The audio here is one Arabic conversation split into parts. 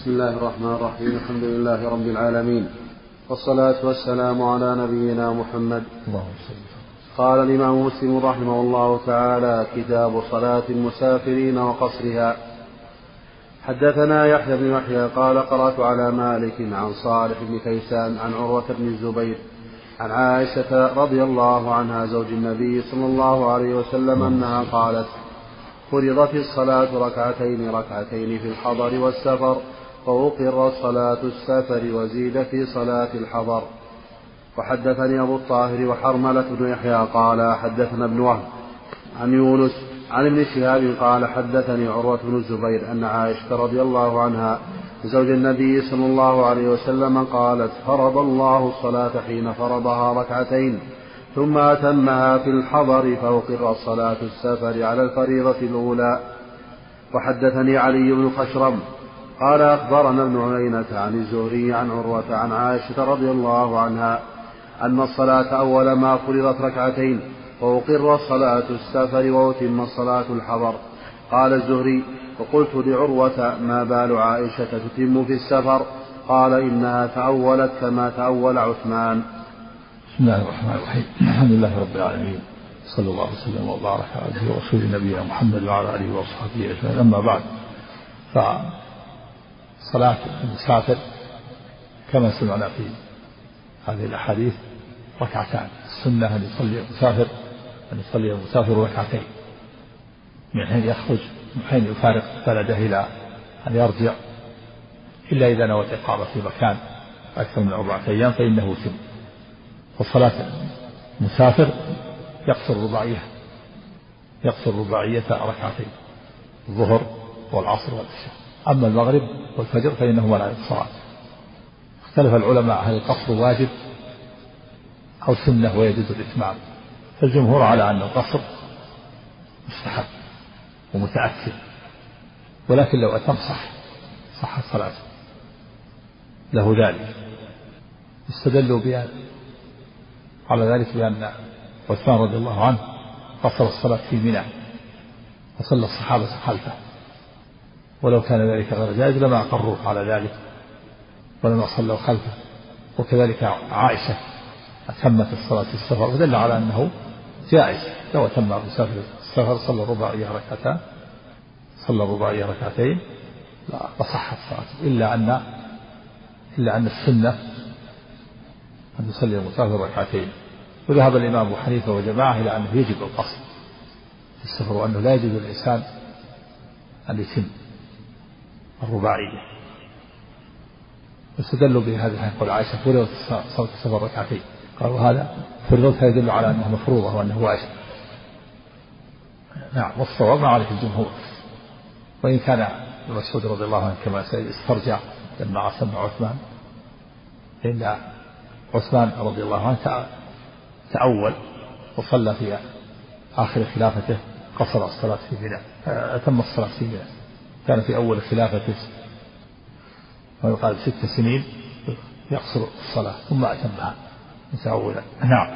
بسم الله الرحمن الرحيم. الحمد لله رب العالمين. والصلاة والسلام على نبينا محمد. قال الإمام مسلم رحمه الله تعالى كتاب صلاة المسافرين وقصرها. حدثنا يحيى بن يحيى قال قرأت على مالك عن صالح بن كيسان عن عروة بن الزبير عن عائشة رضي الله عنها زوج النبي صلى الله عليه وسلم أنها قالت فرضت الصلاة ركعتين ركعتين في الحضر والسفر. وأقر صلاة السفر وزيد في صلاة الحضر. وحدثني أبو الطاهر وحرملة بن يحيى قال حدثنا ابن وهب عن يونس عن ابن شهاب قال حدثني عروة بن الزبير أن عائشة رضي الله عنها زوج النبي صلى الله عليه وسلم قالت فرض الله الصلاة حين فرضها ركعتين ثم أتمها في الحضر فأقر صلاة السفر على الفريضة الأولى. وحدثني علي بن خشرم قال أخبرنا ابن عيينة عن الزهري عن عروة عن عائشة رضي الله عنها أن الصلاة أول ما فرضت ركعتين وأقر صلاة السفر وأتم الصلاة الحضر. قال الزهري وقلت لعروة ما بال عائشة تتم في السفر؟ قال إنها تأولت كما تأول عثمان. بسم الله الرحمن الرحيم. الحمد لله رب العالمين. صلى الله وسلم وبارك على ورسوله نبينا محمد وعلى آله وأصحابه أجمعين. أما بعد فصلاة المسافر كما سمعنا في هذه الأحاديث ركعتان السنة أن يصلي المسافر أن يصلي المسافر ركعتين من حين يخرج من حين يفارق بلده إلى أن يرجع إلا إذا نوى الاقامه في مكان أكثر من أربعة أيام فإنه يتم. وصلاة مسافر يقصر رباعية يقصر رباعية ركعتين الظهر والعصر والعشاء. أما المغرب والفجر فإنهما لا يقصران اختلف العلماء هل القصر واجب أو سنة ويجوز الإتمام. فالجمهور على أن القصر مستحب ومتأكد ولكن لو أتم صح صحت صلاته له ذلك. استدلوا بأن على ذلك بأن عثمان رضي الله عنه قصر الصلاة في منى وصلى الصحابة خلفه. ولو كان ذلك غير جائز لما أقروا على ذلك ولما صلوا خلفه. وكذلك عائشة أتمت الصلاة في السفر ودل على أنه جائز. لو أتم مسافر السفر صلى الرباعية ركعتان صلى الرباعية ركعتين لصحت صلاته إلا أن إلا أن السنة أن يصلي المسافر ركعتين. وذهب الإمام أبو حنيفة وجماعة إلى أنه يجب القصر في السفر وأنه لا يجوز للإنسان أن يتم. الرباعية واستدلوا بهذا قول عائشة فرضت صلاة السفر ركعتين قالوا هذا فرضتها يدل على أنها مفروضة وأنه واجب. نعم والصواب ما عليه الجمهور. وإن كان ابن مسعود رضي الله عنه كما استرجع لما عصم عثمان فإن عثمان رضي الله عنه تأول وصلى في آخر خلافته قصر الصلاة في منى أتم الصلاة في منى. كان في أول خلافته ويقال ست سنين يقصر الصلاة ثم أتمها. متأولا نعم.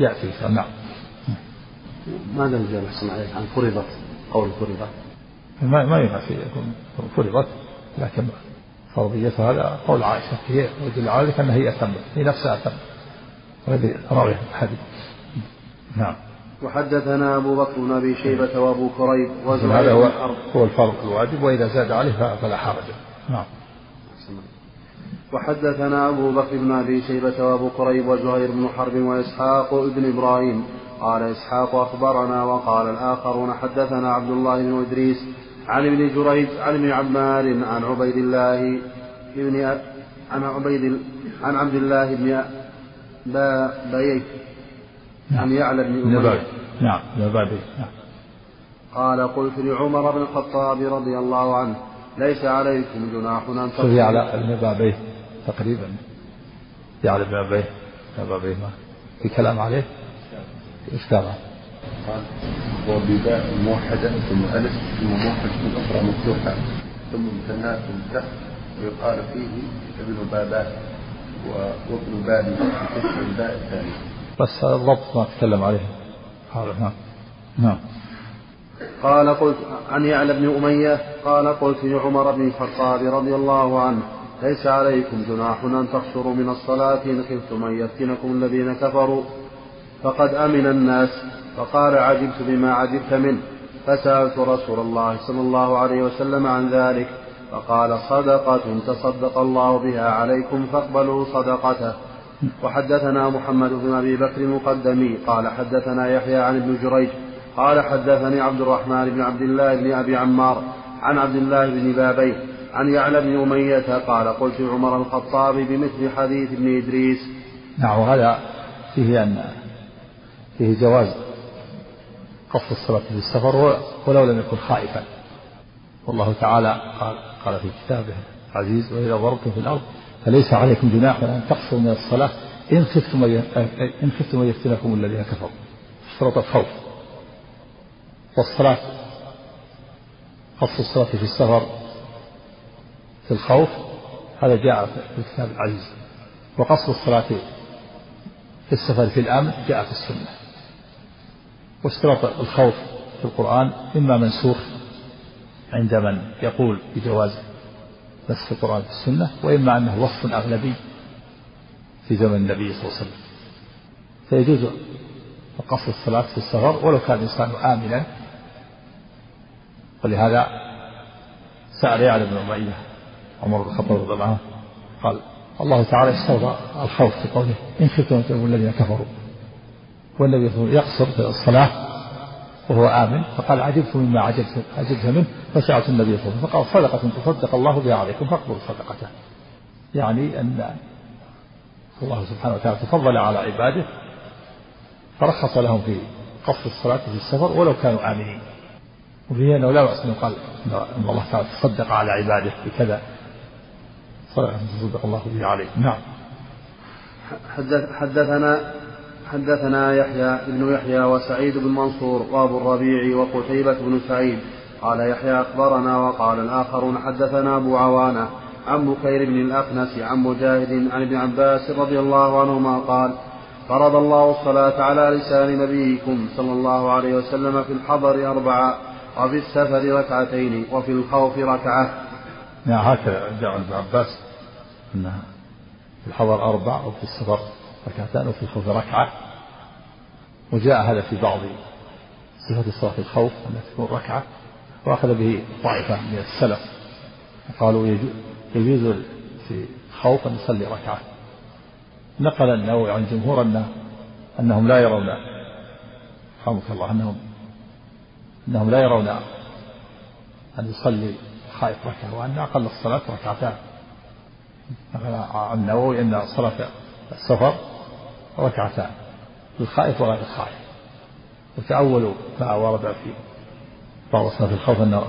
يأتي نعم. ماذا الجامع أحسن عليك عن فرضت قول فرضت. ما ما ينفع يكون فرضت لكن فرضيتها هذا قول عائشة هي يدل على ذلك أنها هي أتمت هي نفسها أتمت وهذه راوية الحديث نعم. وحدثنا أبو بكر بن أبي شيبة وأبو كريب هذا هو هو الفرض الواجب وإذا زاد عليه فلا حرج. نعم. وحدثنا أبو بكر بن أبي شيبة وأبو كريب وزهير بن حرب وإسحاق بن إبراهيم. قال إسحاق أخبرنا وقال الآخرون حدثنا عبد الله بن إدريس عن ابن جريج عن ابن عمار عن عبيد الله بن عن عبيد عن عبد الله بن بيت عن يعلى بن أمية نعم بن نعم. قال قلت لعمر بن الخطاب رضي الله عنه ليس عليكم جناح أن تصلوا يعلى بن بابيه تقريبا. يعلى بن بابيه بابيه ما في كلام عليه؟ إيش قال؟ وبباء موحدة ثم ألف ثم موحدة أخرى مفتوحة ثم مثناة تحت ويقال فيه ابن بابات وابن بابي بكسر الباء الثاني. بس الضبط ما تكلم عليه. نعم. نعم. قال قلت عن يعلى بن أمية قال قلت لعمر بن الخطاب رضي الله عنه ليس عليكم جناح أن تقصروا من الصلاة إن خفتم أن يفتنكم الذين كفروا. فقد أمن الناس فقال عجبت بما عجبت منه. فسألت رسول الله صلى الله عليه وسلم عن ذلك فقال صدقة تصدق الله بها عليكم فاقبلوا صدقته. وحدثنا محمد بن أبي بكر المقدمي قال حدثنا يحيى عن ابن جريج قال حدثني عبد الرحمن بن عبد الله بن أبي عمار عن عبد الله بن بابيه عن يعلى بن أمية قال قلت عمر الخطاب بمثل حديث ابن إدريس. نعم وهذا فيه أن فيه جواز قصر الصلاة في السفر ولو لم يكن خائفا. والله تعالى قال قال في كتابه عزيز وإذا ضربتم في الأرض. فليس عليكم جناح أن تقصروا من الصلاة إن خفتم إن خفتم أن يفتنكم الذين كفروا. اشترط الخوف. والصلاة. قصر الصلاة في السفر. في الخوف. هذا جاء في الكتاب العزيز. وقصر الصلاة في السفر في الأمن جاء في السنة. واشتراط الخوف في القرآن إما منسوخ عند من؟ يقول بجواز نسخ القرآن في السنة وإما أنه وصف أغلبي في زمن النبي صلى الله عليه وسلم. فيجوز قصر الصلاة في السفر ولو كان الإنسان آمنا. ولهذا سأل يعلى بن أمية عمر بن الخطاب رضي الله عنه قال الله تعالى استوضع الخوف في قوله إن خفتم الذين كفروا. والنبي يقصر في الصلاة وهو آمن فقال عجبت مما عجبت عجبت منه فسألت النبي صلى الله عليه وسلم فقال صدقة تصدق الله بها عليكم فاقبلوا صدقته. يعني أن الله سبحانه وتعالى تفضل على عباده فرخص لهم في قصر الصلاة في السفر ولو كانوا آمنين. وفيه أنه لا بأس أن يقال أن الله تعالى تصدق على عباده بكذا. صدقة تصدق الله به عليكم. نعم. حدثنا حدثنا يحيى بن يحيى وسعيد بن منصور وابو الربيع وقتيبة بن سعيد. قال يحيى أخبرنا وقال الآخرون حدثنا أبو عوانة عن بكير بن الأخنس عن مجاهد عن ابن عباس رضي الله عنهما قال فرض الله الصلاة على لسان نبيكم صلى الله عليه وسلم في الحضر أربعة وفي السفر ركعتين وفي الخوف ركعة. نعم هكذا جاء ابن عباس أنها في الحضر أربع وفي السفر ركعتان وفي الخوف ركعة. وجاء هذا في بعض صفة صلاة الخوف أنها تكون ركعة. وأخذ به طائفة من السلف. قالوا يجوز في الخوف أن يصلي ركعة. نقل النووي عن جمهور أن أنهم لا يرون رحمك الله أنهم أنهم لا يرون أن يصلي خائف ركعة وأن أقل الصلاة ركعتان. نقل عن النووي أن صلاة السفر ركعتان للخائف وغير الخائف. وتأولوا ما ورد في بعض صلاة الخوف أنه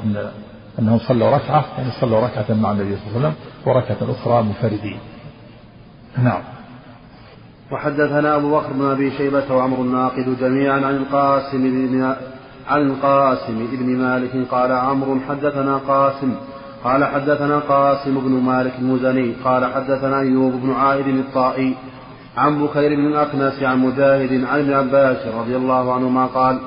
أنهم صلوا ركعة يعني صلوا ركعة مع النبي صلى الله عليه وسلم وركعة أخرى منفردين. نعم. وحدثنا أبو بكر بن أبي شيبة وعمر الناقد جميعا عن القاسم بن عن القاسم بن مالك قال عمرو حدثنا قاسم قال حدثنا قاسم بن مالك المزني قال حدثنا أيوب بن عائد الطائي عن بكير بن الأكنس عن مجاهد عن ابن عباس رضي الله عنهما قال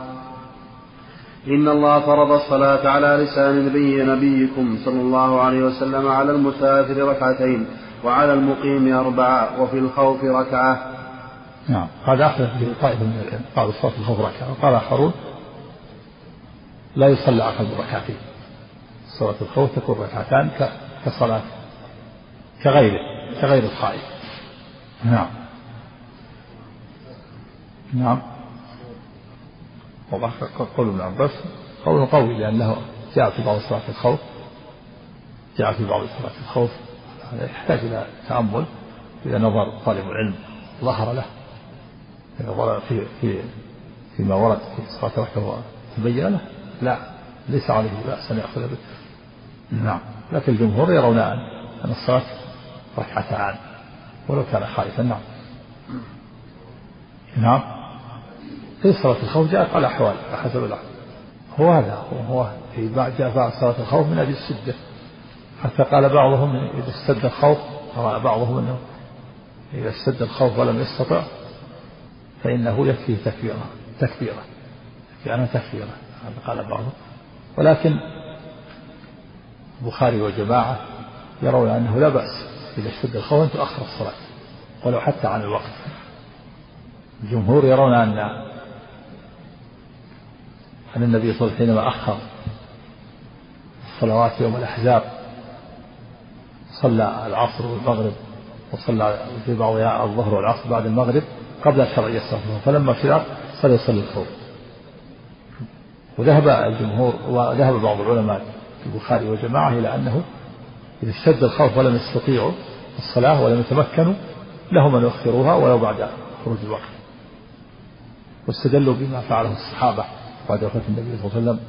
إن الله فرض الصلاة على لسان نبي نبيكم صلى الله عليه وسلم على المسافر ركعتين وعلى المقيم أربعة وفي الخوف ركعة. نعم. هذا أخذ به طائفة من العلم. قالوا صلاة الخوف ركعة. وقال آخرون لا يصلى أقل من ركعتين. صلاة الخوف تكون ركعتان كصلاة كغيره كغير الخائف. نعم. نعم. وضح قول ابن عباس قول قوي لأنه جاء في بعض صلاة الخوف جاء في بعض صلاة الخوف. هذا يحتاج إلى تأمل إذا نظر طالب العلم ظهر له. إذا في في فيما ورد في صلاة وحده تبين له لا ليس عليه بأس أن يأخذ به. نعم. لكن الجمهور يرون أن الصلاة ركعتان ولو كان خائفا نعم. نعم. في صلاة الخوف جاءت على أحوال حسب الأحوال هو هذا هو في جاء بعد صلاة الخوف من أجل الشدة حتى قال بعضهم إذا اشتد الخوف قال بعضهم أنه إذا اشتد الخوف ولم يستطع فإنه يكفيه تكبيرة تكبيرة يعني تكبيرة. قال بعضهم. ولكن البخاري وجماعة يرون أنه لا بأس إذا اشتد الخوف أن تؤخر الصلاة ولو حتى عن الوقت. الجمهور يرون أن أن النبي صلى الله عليه وسلم حينما أخر الصلوات يوم الأحزاب. صلى العصر والمغرب وصلى في بعضها الظهر والعصر بعد المغرب قبل الشرع يستغفره فلما فرغ صلى يصلي الخوف وذهب الجمهور وذهب بعض العلماء البخاري وجماعة إلى أنه إذا اشتد الخوف ولم يستطيعوا الصلاة ولم يتمكنوا لهم أن يؤخروها ولو بعد خروج الوقت. واستدلوا بما فعله الصحابة. بعد وفاة النبي صلى الله عليه وسلم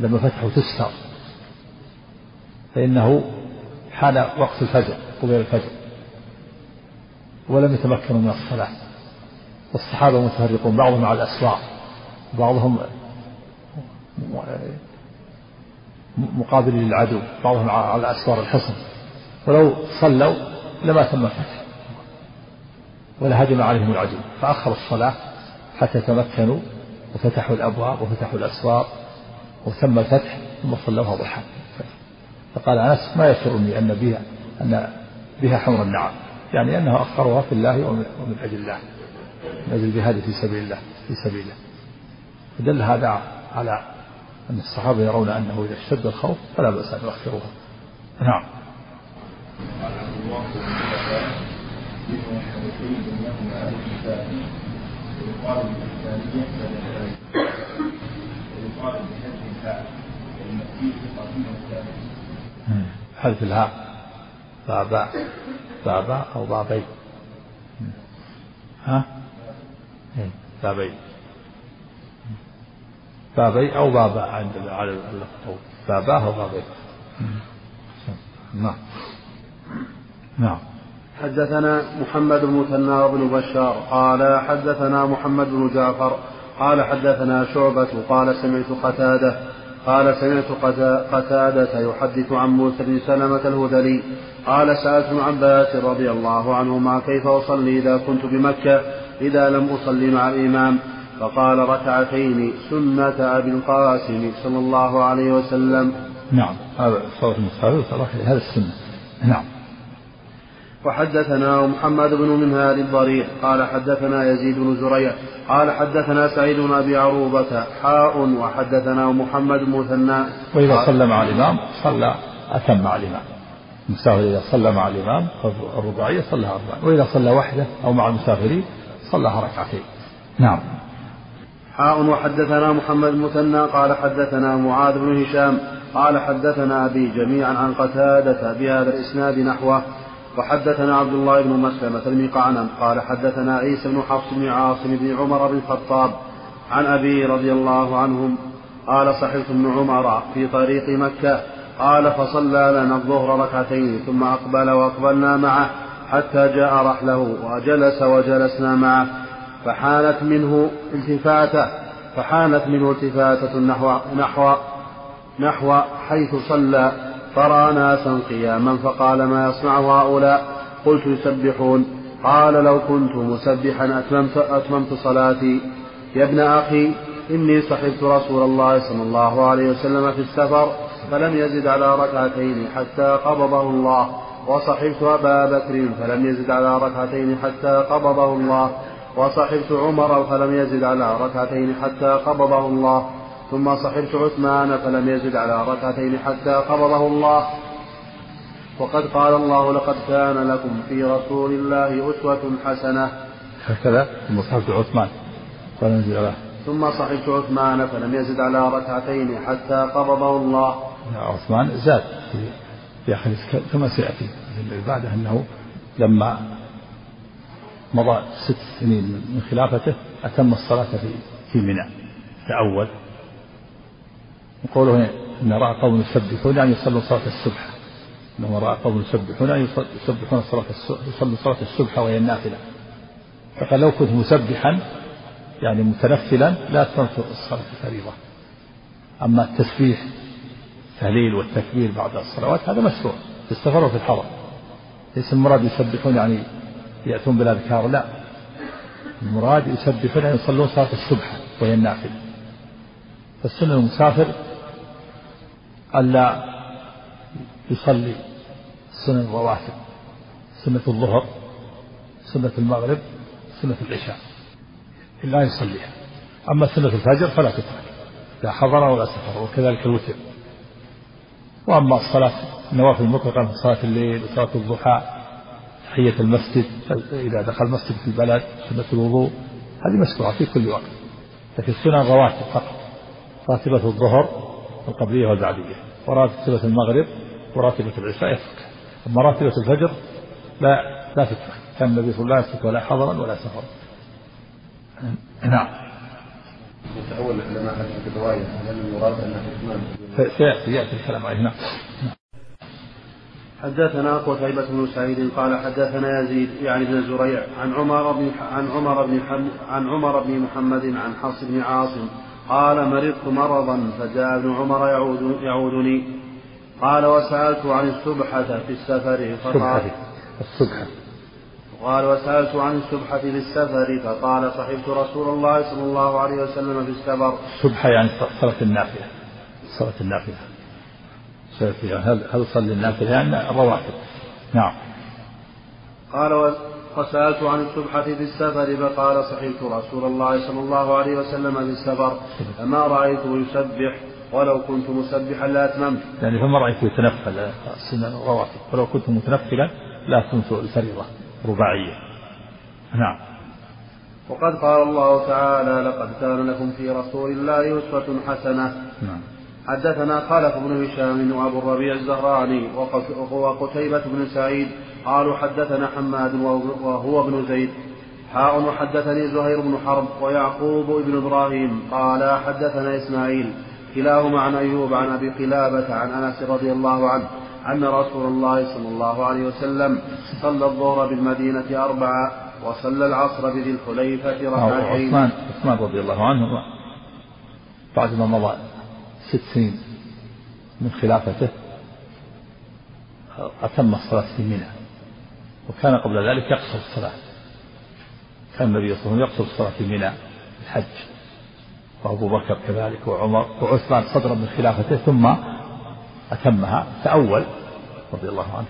لما فتحوا تستر. فإنه حان وقت الفجر قبيل الفجر. ولم يتمكنوا من الصلاة. والصحابة متفرقون بعضهم على الأسواق بعضهم مقابل للعدو بعضهم على أسوار الحصن. ولو صلوا لما تم الفتح. ولا هجم عليهم العدو. فأخروا الصلاة حتى تمكنوا وفتحوا الأبواب وفتحوا الأسوار وتم الفتح ثم صلوها ضحى. فقال أنس ما يسرني أن بها أن بها حمر النعم؟ يعني أنه أخرها في الله ومن أجل الله. من أجل الجهاد في سبيل الله في سبيله فدل هذا على أن الصحابة يرون أنه إذا اشتد الخوف فلا بأس أن يؤخروها. نعم. الهاء حذف الهاء. بابا. بابا أو بابي. ها؟ إيه، بابي. بابي أو بابا عند على اللفظ باباه أو بابي. نعم. نعم. حدثنا محمد بن مثنى بن بشار قال حدثنا محمد بن جعفر قال حدثنا شعبة قال سمعت قتادة قال سمعت قتادة يحدث عن موسى بن سلمة الهذلي قال سألت ابن عباس رضي الله عنهما كيف أصلي إذا كنت بمكة إذا لم أصلي مع الإمام. فقال ركعتين سنة أبي القاسم صلى الله عليه وسلم. نعم هذا صوت المصحف هذا السنة. نعم. وحدثنا محمد بن منهال الضريح قال حدثنا يزيد بن زريع قال حدثنا سعيد بن أبي عروبة حاء وحدثنا محمد بن مثنى وإذا صلى مع الإمام صلى أتم مع الإمام. المسافر إذا صلى مع الإمام الرباعيه صلىها اربعا وإذا صلى وحده أو مع المسافرين صلىها ركعتين. نعم. حاء وحدثنا محمد المثنى قال حدثنا معاذ بن هشام قال حدثنا أبي جميعا عن قتادة بهذا الإسناد نحوه. وحدثنا عبد الله بن مسلمة قعنب قال حدثنا عيسى بن حفص بن عاصم بن عمر بن الخطاب عن أبي رضي الله عنهم قال صحبت ابن عمر في طريق مكة قال فصلى لنا الظهر ركعتين ثم أقبل وأقبلنا معه حتى جاء رحله وجلس وجلسنا معه فحانت منه التفاتة فحانت منه التفاتة نحو نحو نحو حيث صلى فرأى ناسا قياما فقال ما يصنع هؤلاء؟ قلت يسبحون. قال لو كنت مسبحا أتممت, أتممت صلاتي. يا ابن أخي إني صحبت رسول الله صلى الله عليه وسلم في السفر فلم يزد على ركعتين حتى قبضه الله. وصحبت أبا بكر فلم يزد على ركعتين حتى قبضه الله. وصحبت عمر فلم يزد على ركعتين حتى قبضه الله. ثم صحبت عثمان فلم يزد على ركعتين حتى قبضه الله. وقد قال الله لقد كان لكم في رسول الله أسوة حسنة. هكذا ثم صحبت عثمان فلم يزد على ثم صحبت عثمان فلم يزد على ركعتين حتى قبضه الله. عثمان زاد في آخر كما سيأتي. بعده أنه لما مضى ست سنين من خلافته أتم الصلاة في في منى. تأول. وقوله إن رأى قوم يسبحون يعني يصلون صلاة الصبح. إنه رأى قوم يسبحون يعني يسبحون صلاة يصلون صلاة الصبح وهي النافلة. فقال لو كنت مسبحا يعني متنفلا لا أتممت الصلاة الفريضة أما التسبيح التهليل والتكبير بعد الصلوات هذا مشروع. في السفر وفي الحضر ليس المراد يسبحون يعني يأتون بالأذكار لا. المراد يسبحون يعني يصلون صلاة الصبح وهي النافلة. فالسنة المسافر ألا يصلي سنن الرواتب سنة الظهر سنة المغرب سنة العشاء. لا يصليها. أما سنة الفجر فلا تترك لا حضر ولا سفر وكذلك الوتر. وأما الصلاة النوافل المطلقة من صلاة الليل وصلاة الضحى تحية المسجد إذا دخل المسجد في البلد سنة الوضوء هذه مشروعة في كل وقت. لكن السنن رواتب فقط. راتبة الظهر القبلية والبعدية. وراتبة المغرب وراتبة العشاء يترك أما راتبة الفجر لا لا تترك كان النبي صلى الله عليه وسلم ولا حضرا ولا سفرا. نعم. يتأول العلماء هذه الرواية هل المراد أنها إتمام سيأتي يأتي الكلام عليه. نعم. حدثنا قتيبة بن سعيد قال حدثنا يزيد يعني بن زريع عن عمر بن عن عمر بن عن عمر بن محمد عن حفص بن عاصم قال مرضت مرضا فجاء ابن عمر يعود يعودني. قال وسألت عن السبحة في السفر فقال السبحة. قال وسألت عن السبحة في السفر فقال صحبت رسول الله صلى الله عليه وسلم في السفر. السبحة يعني صلاة النافلة. صلاة النافلة. هل هل صلي النافلة؟ يعني الرواتب نعم. قال وسألت عن السبحة في السفر فقال صحبت رسول الله صلى الله عليه وسلم في السفر فما رأيته يسبح ولو كنت مسبحا لأتممت يعني فما رأيته يتنفل السنن الرواتب ولو كنت متنفلا لأتممت الفريضة رباعية. نعم. وقد قال الله تعالى لقد كان لكم في رسول الله أسوة حسنة. نعم. حدثنا خلف بن هشام وأبو الربيع الزهراني وقتيبة بن سعيد قالوا حدثنا حماد وهو ابن زيد. حاء وحدثني زهير بن حرب ويعقوب بن إبراهيم. قال حدثنا إسماعيل. كلاهما عن أيوب عن أبي قلابة عن أنس رضي الله عنه أن رسول الله صلى الله عليه وسلم صلى الظهر بالمدينة أربعة وصلى العصر بذي الحليفة ركعتين. عثمان عثمان رضي الله عنه. بعد ما مضى ست سنين من خلافته. أتم الصلاة في منى. وكان قبل ذلك يقصر الصلاة. كان النبي صلى الله عليه وسلم يقصر الصلاة في منى الحج. وأبو بكر كذلك وعمر وعثمان صدرا من خلافته ثم أتمها. تأول رضي الله عنه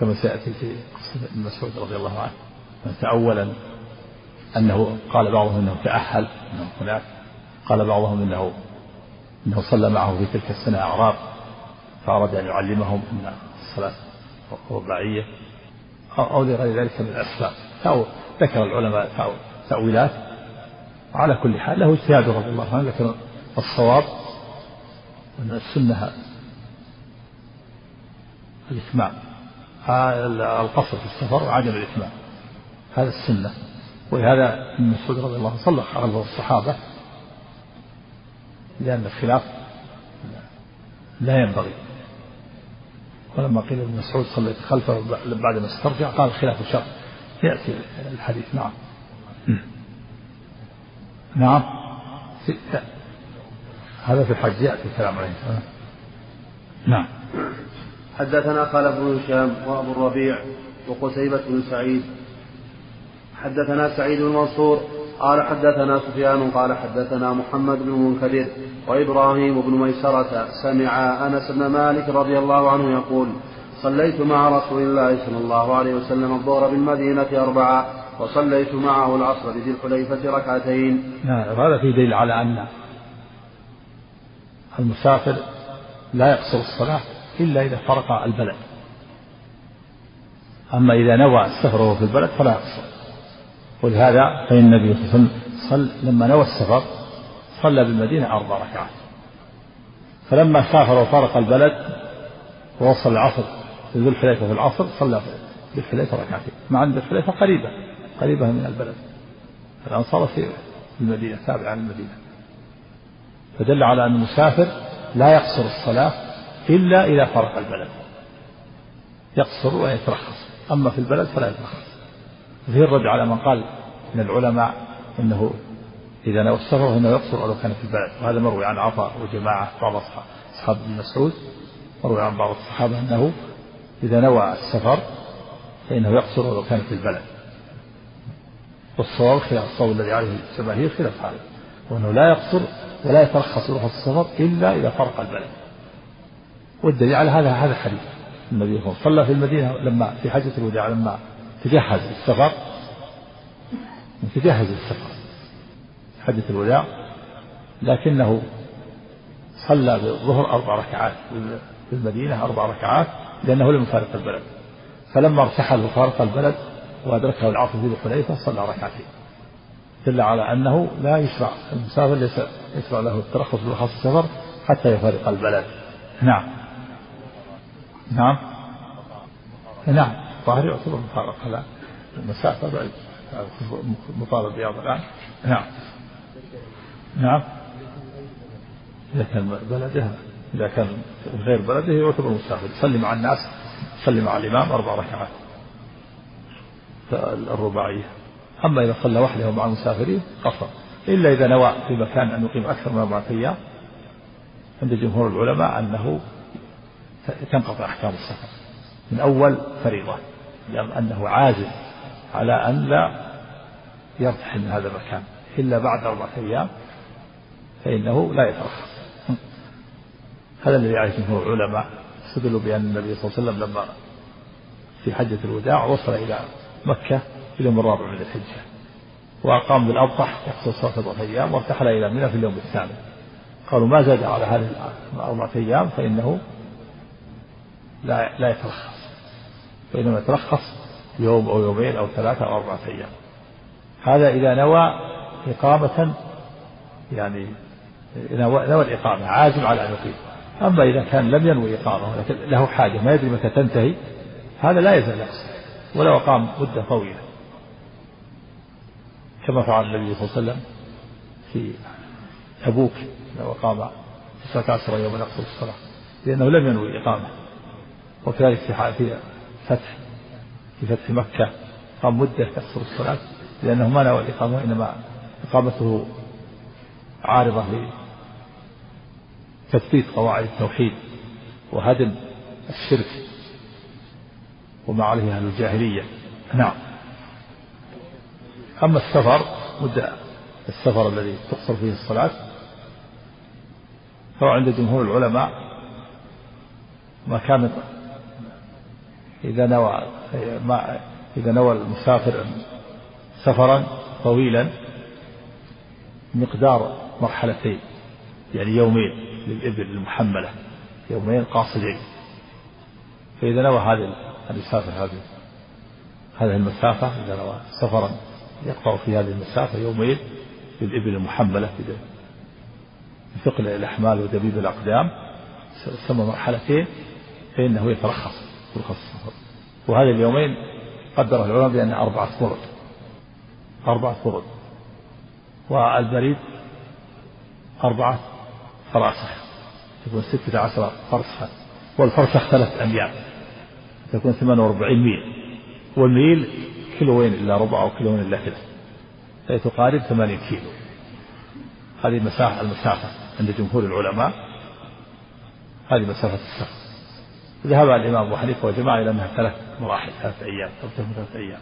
كما سيأتي في قصة ابن مسعود رضي الله عنه من تأول أنه قال بعضهم أنه تأهل أنه هناك. قال بعضهم أنه أنه صلى معه في تلك السنة أعراب فأراد أن يعلمهم أن الصلاة رباعية أو لغير ذلك من الأسباب. ذكر العلماء تأويلات وعلى كل حال له اجتهاد رضي الله عنه لكن الصواب أن السنة الإتمام القصر في السفر وعدم الإتمام هذا السنة. ولهذا ابن مسعود رضي الله عنه صلى خلف الصحابة لأن الخلاف لا ينبغي. ولما قيل ابن مسعود صليت خلفه بعد ما استرجع قال الخلاف شر يأتي الحديث. نعم. نعم. هذا في الحج يأتي الكلام عليه. نعم. حدثنا خالد بن هشام وأبو الربيع وقتيبة بن سعيد. حدثنا سعيد بن منصور قال حدثنا سفيان قال حدثنا محمد بن منكدر وإبراهيم بن ميسرة سمع أنس بن مالك رضي الله عنه يقول صليت مع رسول الله صلى الله عليه وسلم الظهر بالمدينة أربعة وصليت معه العصر بذي الحليفة ركعتين. نعم هذا في دليل على أن المسافر لا يقصر الصلاة إلا إذا فرق البلد أما إذا نوى السفر وهو في البلد فلا يقصر ولهذا فإن النبي صلى الله عليه وسلم لما نوى السفر صلى بالمدينة أربع ركعات. فلما سافر وفارق البلد ووصل العصر في ذو الحليفة في العصر صلى ذو الحليفة ركعتين مع أن ذو الحليفة قريبة قريبة من البلد. الأنصار في المدينة تابعة للمدينة فدل على أن المسافر لا يقصر الصلاة إلا إذا فرق البلد. يقصر ويترخص. أما في البلد فلا يترخص. فيه الرد على من قال من العلماء أنه إذا نوى السفر فإنه يقصر ولو كان في البلد. وهذا مروي عن عطاء وجماعة بعض أصحاب ابن مسعود مروي عن بعض الصحابة أنه إذا نوى السفر فإنه يقصر ولو كان في البلد. والصواب خلاف الصواب الذي عليه الجماهير خلاف هذا. وأنه لا يقصر ولا يترخص رخص السفر إلا إذا فرق البلد. والدليل على هذا هذا الحديث النبي صلى الله عليه وسلم صلى في المدينة لما في حجة الوداع لما تجهز السفر. تجهز السفر. حجة الوداع. لكنه صلى بالظهر أربع ركعات في المدينة أربع ركعات لأنه لم يفارق البلد. فلما ارتحل وفارق البلد وأدركه العصر في ذي الحليفة صلى ركعتين. دل على أنه لا يشرع المسافر ليس يشرع له الترخص برخص السفر حتى يفارق البلد. نعم. نعم. نعم. الظاهر يعتبر مفارقة لا المسافة بعيد. مطالب بياض الآن. نعم. نعم. إذا كان بلده إذا كان غير بلده يعتبر مسافر يصلي مع الناس يصلي مع الإمام أربع ركعات. الرباعية. أما إذا صلى وحده مع المسافرين قصر إلا إذا نوى في مكان أن يقيم أكثر من أربعة أيام عند جمهور العلماء أنه تنقطع أحكام السفر. من أول فريضة. لأنه عازم على أن لا يرتحل من هذا المكان إلا بعد أربعة أيام فإنه لا يترخص هذا الذي عليه جمهور العلماء. استدلوا بأن النبي صلى الله عليه وسلم لما في حجة الوداع وصل إلى مكة في اليوم الرابع من الحجة وأقام بالأبطح يقصر صلاة أربعة أيام وارتحل إلى منى في اليوم الثامن. قالوا ما زاد على هذه الأربعة أيام فإنه لا لا يترخص فإنما يترخص يوم أو يومين أو ثلاثة أو أربعة أيام. هذا إذا نوى إقامة يعني نوى, نوى الإقامة عازم على أن يقيم. أما إذا كان لم ينوي إقامة ولكن له حاجة ما يدري متى تنتهي هذا لا يزال يقصر ولو أقام مدة طويلة. كما فعل النبي صلى الله عليه وسلم في تبوك لو أقام تسعة عشر يوما يقصر الصلاة لأنه لم ينوي إقامة. وكذلك في فتح في فتح مكة. قام مدة تقصر الصلاة لأنه ما نوى الإقامة إنما إقامته عارضة لتثبيت قواعد التوحيد وهدم الشرك وما عليه أهل الجاهلية. نعم. أما السفر مدة السفر الذي تقصر فيه الصلاة فهو عند جمهور العلماء ما كان إذا نوى إذا نوى المسافر سفرا طويلا مقدار مرحلتين يعني يومين للإبل المحملة يومين قاصدين. فإذا نوى هذه أن يسافر هذه هذه المسافة إذا نوى سفرا يقطع في هذه المسافة يومين للإبل المحملة بثقل الأحمال ودبيب الأقدام ثم مرحلتين فإنه يترخص. يرخص السفر وهذه اليومين قدر العلماء بأن أربعة فرد أربعة فرد والبريد أربعة فراسخ. تكون ستة عشر فرسخا والفرسخ ثلاث أميال. تكون 48 ميل. والميل كيلوين إلا ربع أو كيلوين إلا ثلث. فهي تقارب 80 كيلو. هذه المسافة المسافة عند جمهور العلماء. هذه مسافة السفر ذهب الإمام أبو حنيفة وجماعة إلى أنها ثلاث مراحل ثلاث أيام أو ثلاث أيام.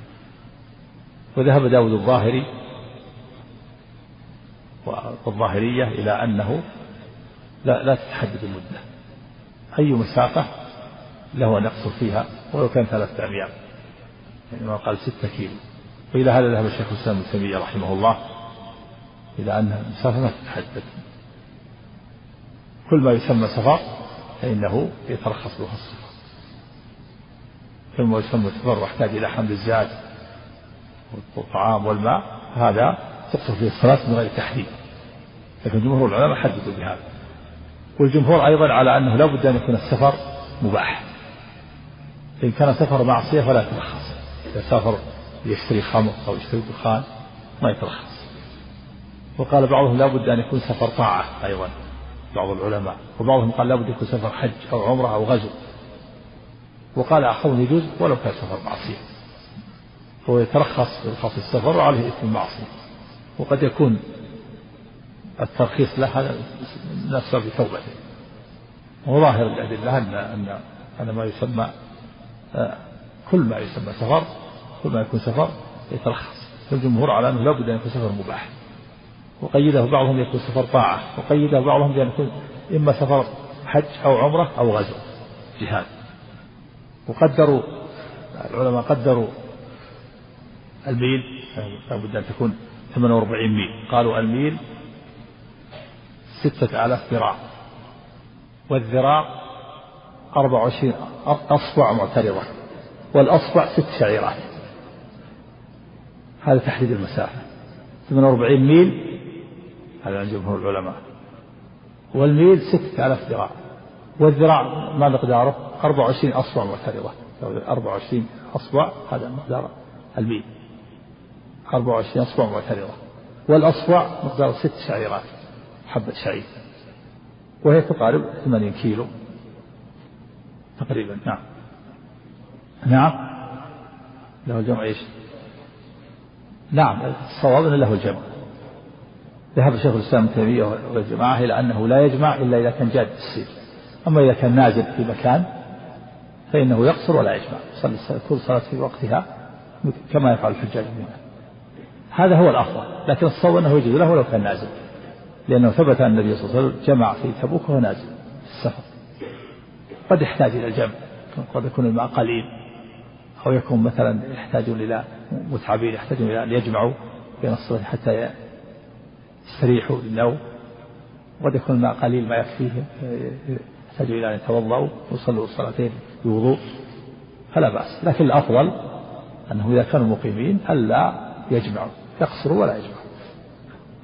وذهب داود الظاهري والظاهرية إلى أنه لا لا تتحدد المدة. أي مسافة له أن يقصر فيها ولو كان ثلاثة أيام. يعني ما قال ستة كيلو. وإلى هذا ذهب الشيخ الإسلام ابن تيمية رحمه الله إلى أن المسافة ما تتحدد كل ما يسمى سفر فإنه يترخص السفر كل ما يسمى سفر واحتاج إلى حمل الزاد والطعام والماء. هذا تقصر فيه الصلاة من غير تحديد لكن جمهور العلماء حددوا بهذا. والجمهور أيضا على أنه لا بد أن يكون السفر مباح. إن كان سفر معصية فلا يترخص. إذا سافر يشتري خمر أو يشتري دخان ما يترخص. وقال بعضهم لا بد أن يكون سفر طاعة أيضا. بعض العلماء وبعضهم قال لا بد يكون سفر حج أو عمرة أو غزو. وقال آخرون يجوز ولو كان سفر معصية. هو يترخص برخص السفر وعليه إثم المعصية وقد يكون الترخيص له نفسه بتوبته وظاهر الأدلة أن أن أن ما يسمى كل ما يسمى سفر كل ما يكون سفر يترخص. فالجمهور على أنه لابد أن يكون سفر مباح. وقيده بعضهم يكون سفر طاعة وقيده بعضهم بأن يكون إما سفر حج أو عمرة أو غزو جهاد. وقدروا العلماء قدروا الميل لابد أن تكون 48 ميل. قالوا الميل ستة آلاف ذراع والذراع أربع وعشرين أصبع معترضة والأصبع ست شعيرات. هذا تحديد المسافة. 48 ميل هذا عند جمهور العلماء. والميل ستة آلاف ذراع. والذراع ما مقداره؟ 24 أصبع معترضة. 24 أصبع هذا مقدار الميل. 24 أصبع معترضة. والأصبع مقدار ست شعيرات حبة شعير. وهي تقارب 80 كيلو. تقريبا نعم. نعم. له الجمع إيش؟ نعم الصواب إنه له الجمع. ذهب شيخ الإسلام ابن تيمية والجماعة إلى أنه لا يجمع إلا إذا كان جاد السير أما إذا كان نازل في مكان فإنه يقصر ولا يجمع يصلي كل صلاة في وقتها كما يفعل الحجاج منها هذا هو الأفضل لكن الصواب أنه يجوز له ولو كان نازل لأنه ثبت أن النبي صلى الله عليه وسلم جمع في تبوك وهو نازل في السفر. قد يحتاج إلى الجمع قد يكون الماء قليل أو يكون مثلا يحتاجون إلى متعبين يحتاجون إلى أن يجمعوا بين الصلاة حتى يستريحوا للنوم قد يكون الماء قليل ما يكفيهم يحتاجوا إلى أن يتوضاوا ويصلوا الصلاتين بوضوء فلا بأس. لكن الأفضل انه إذا كانوا مقيمين الا يجمعوا يقصروا ولا يجمعوا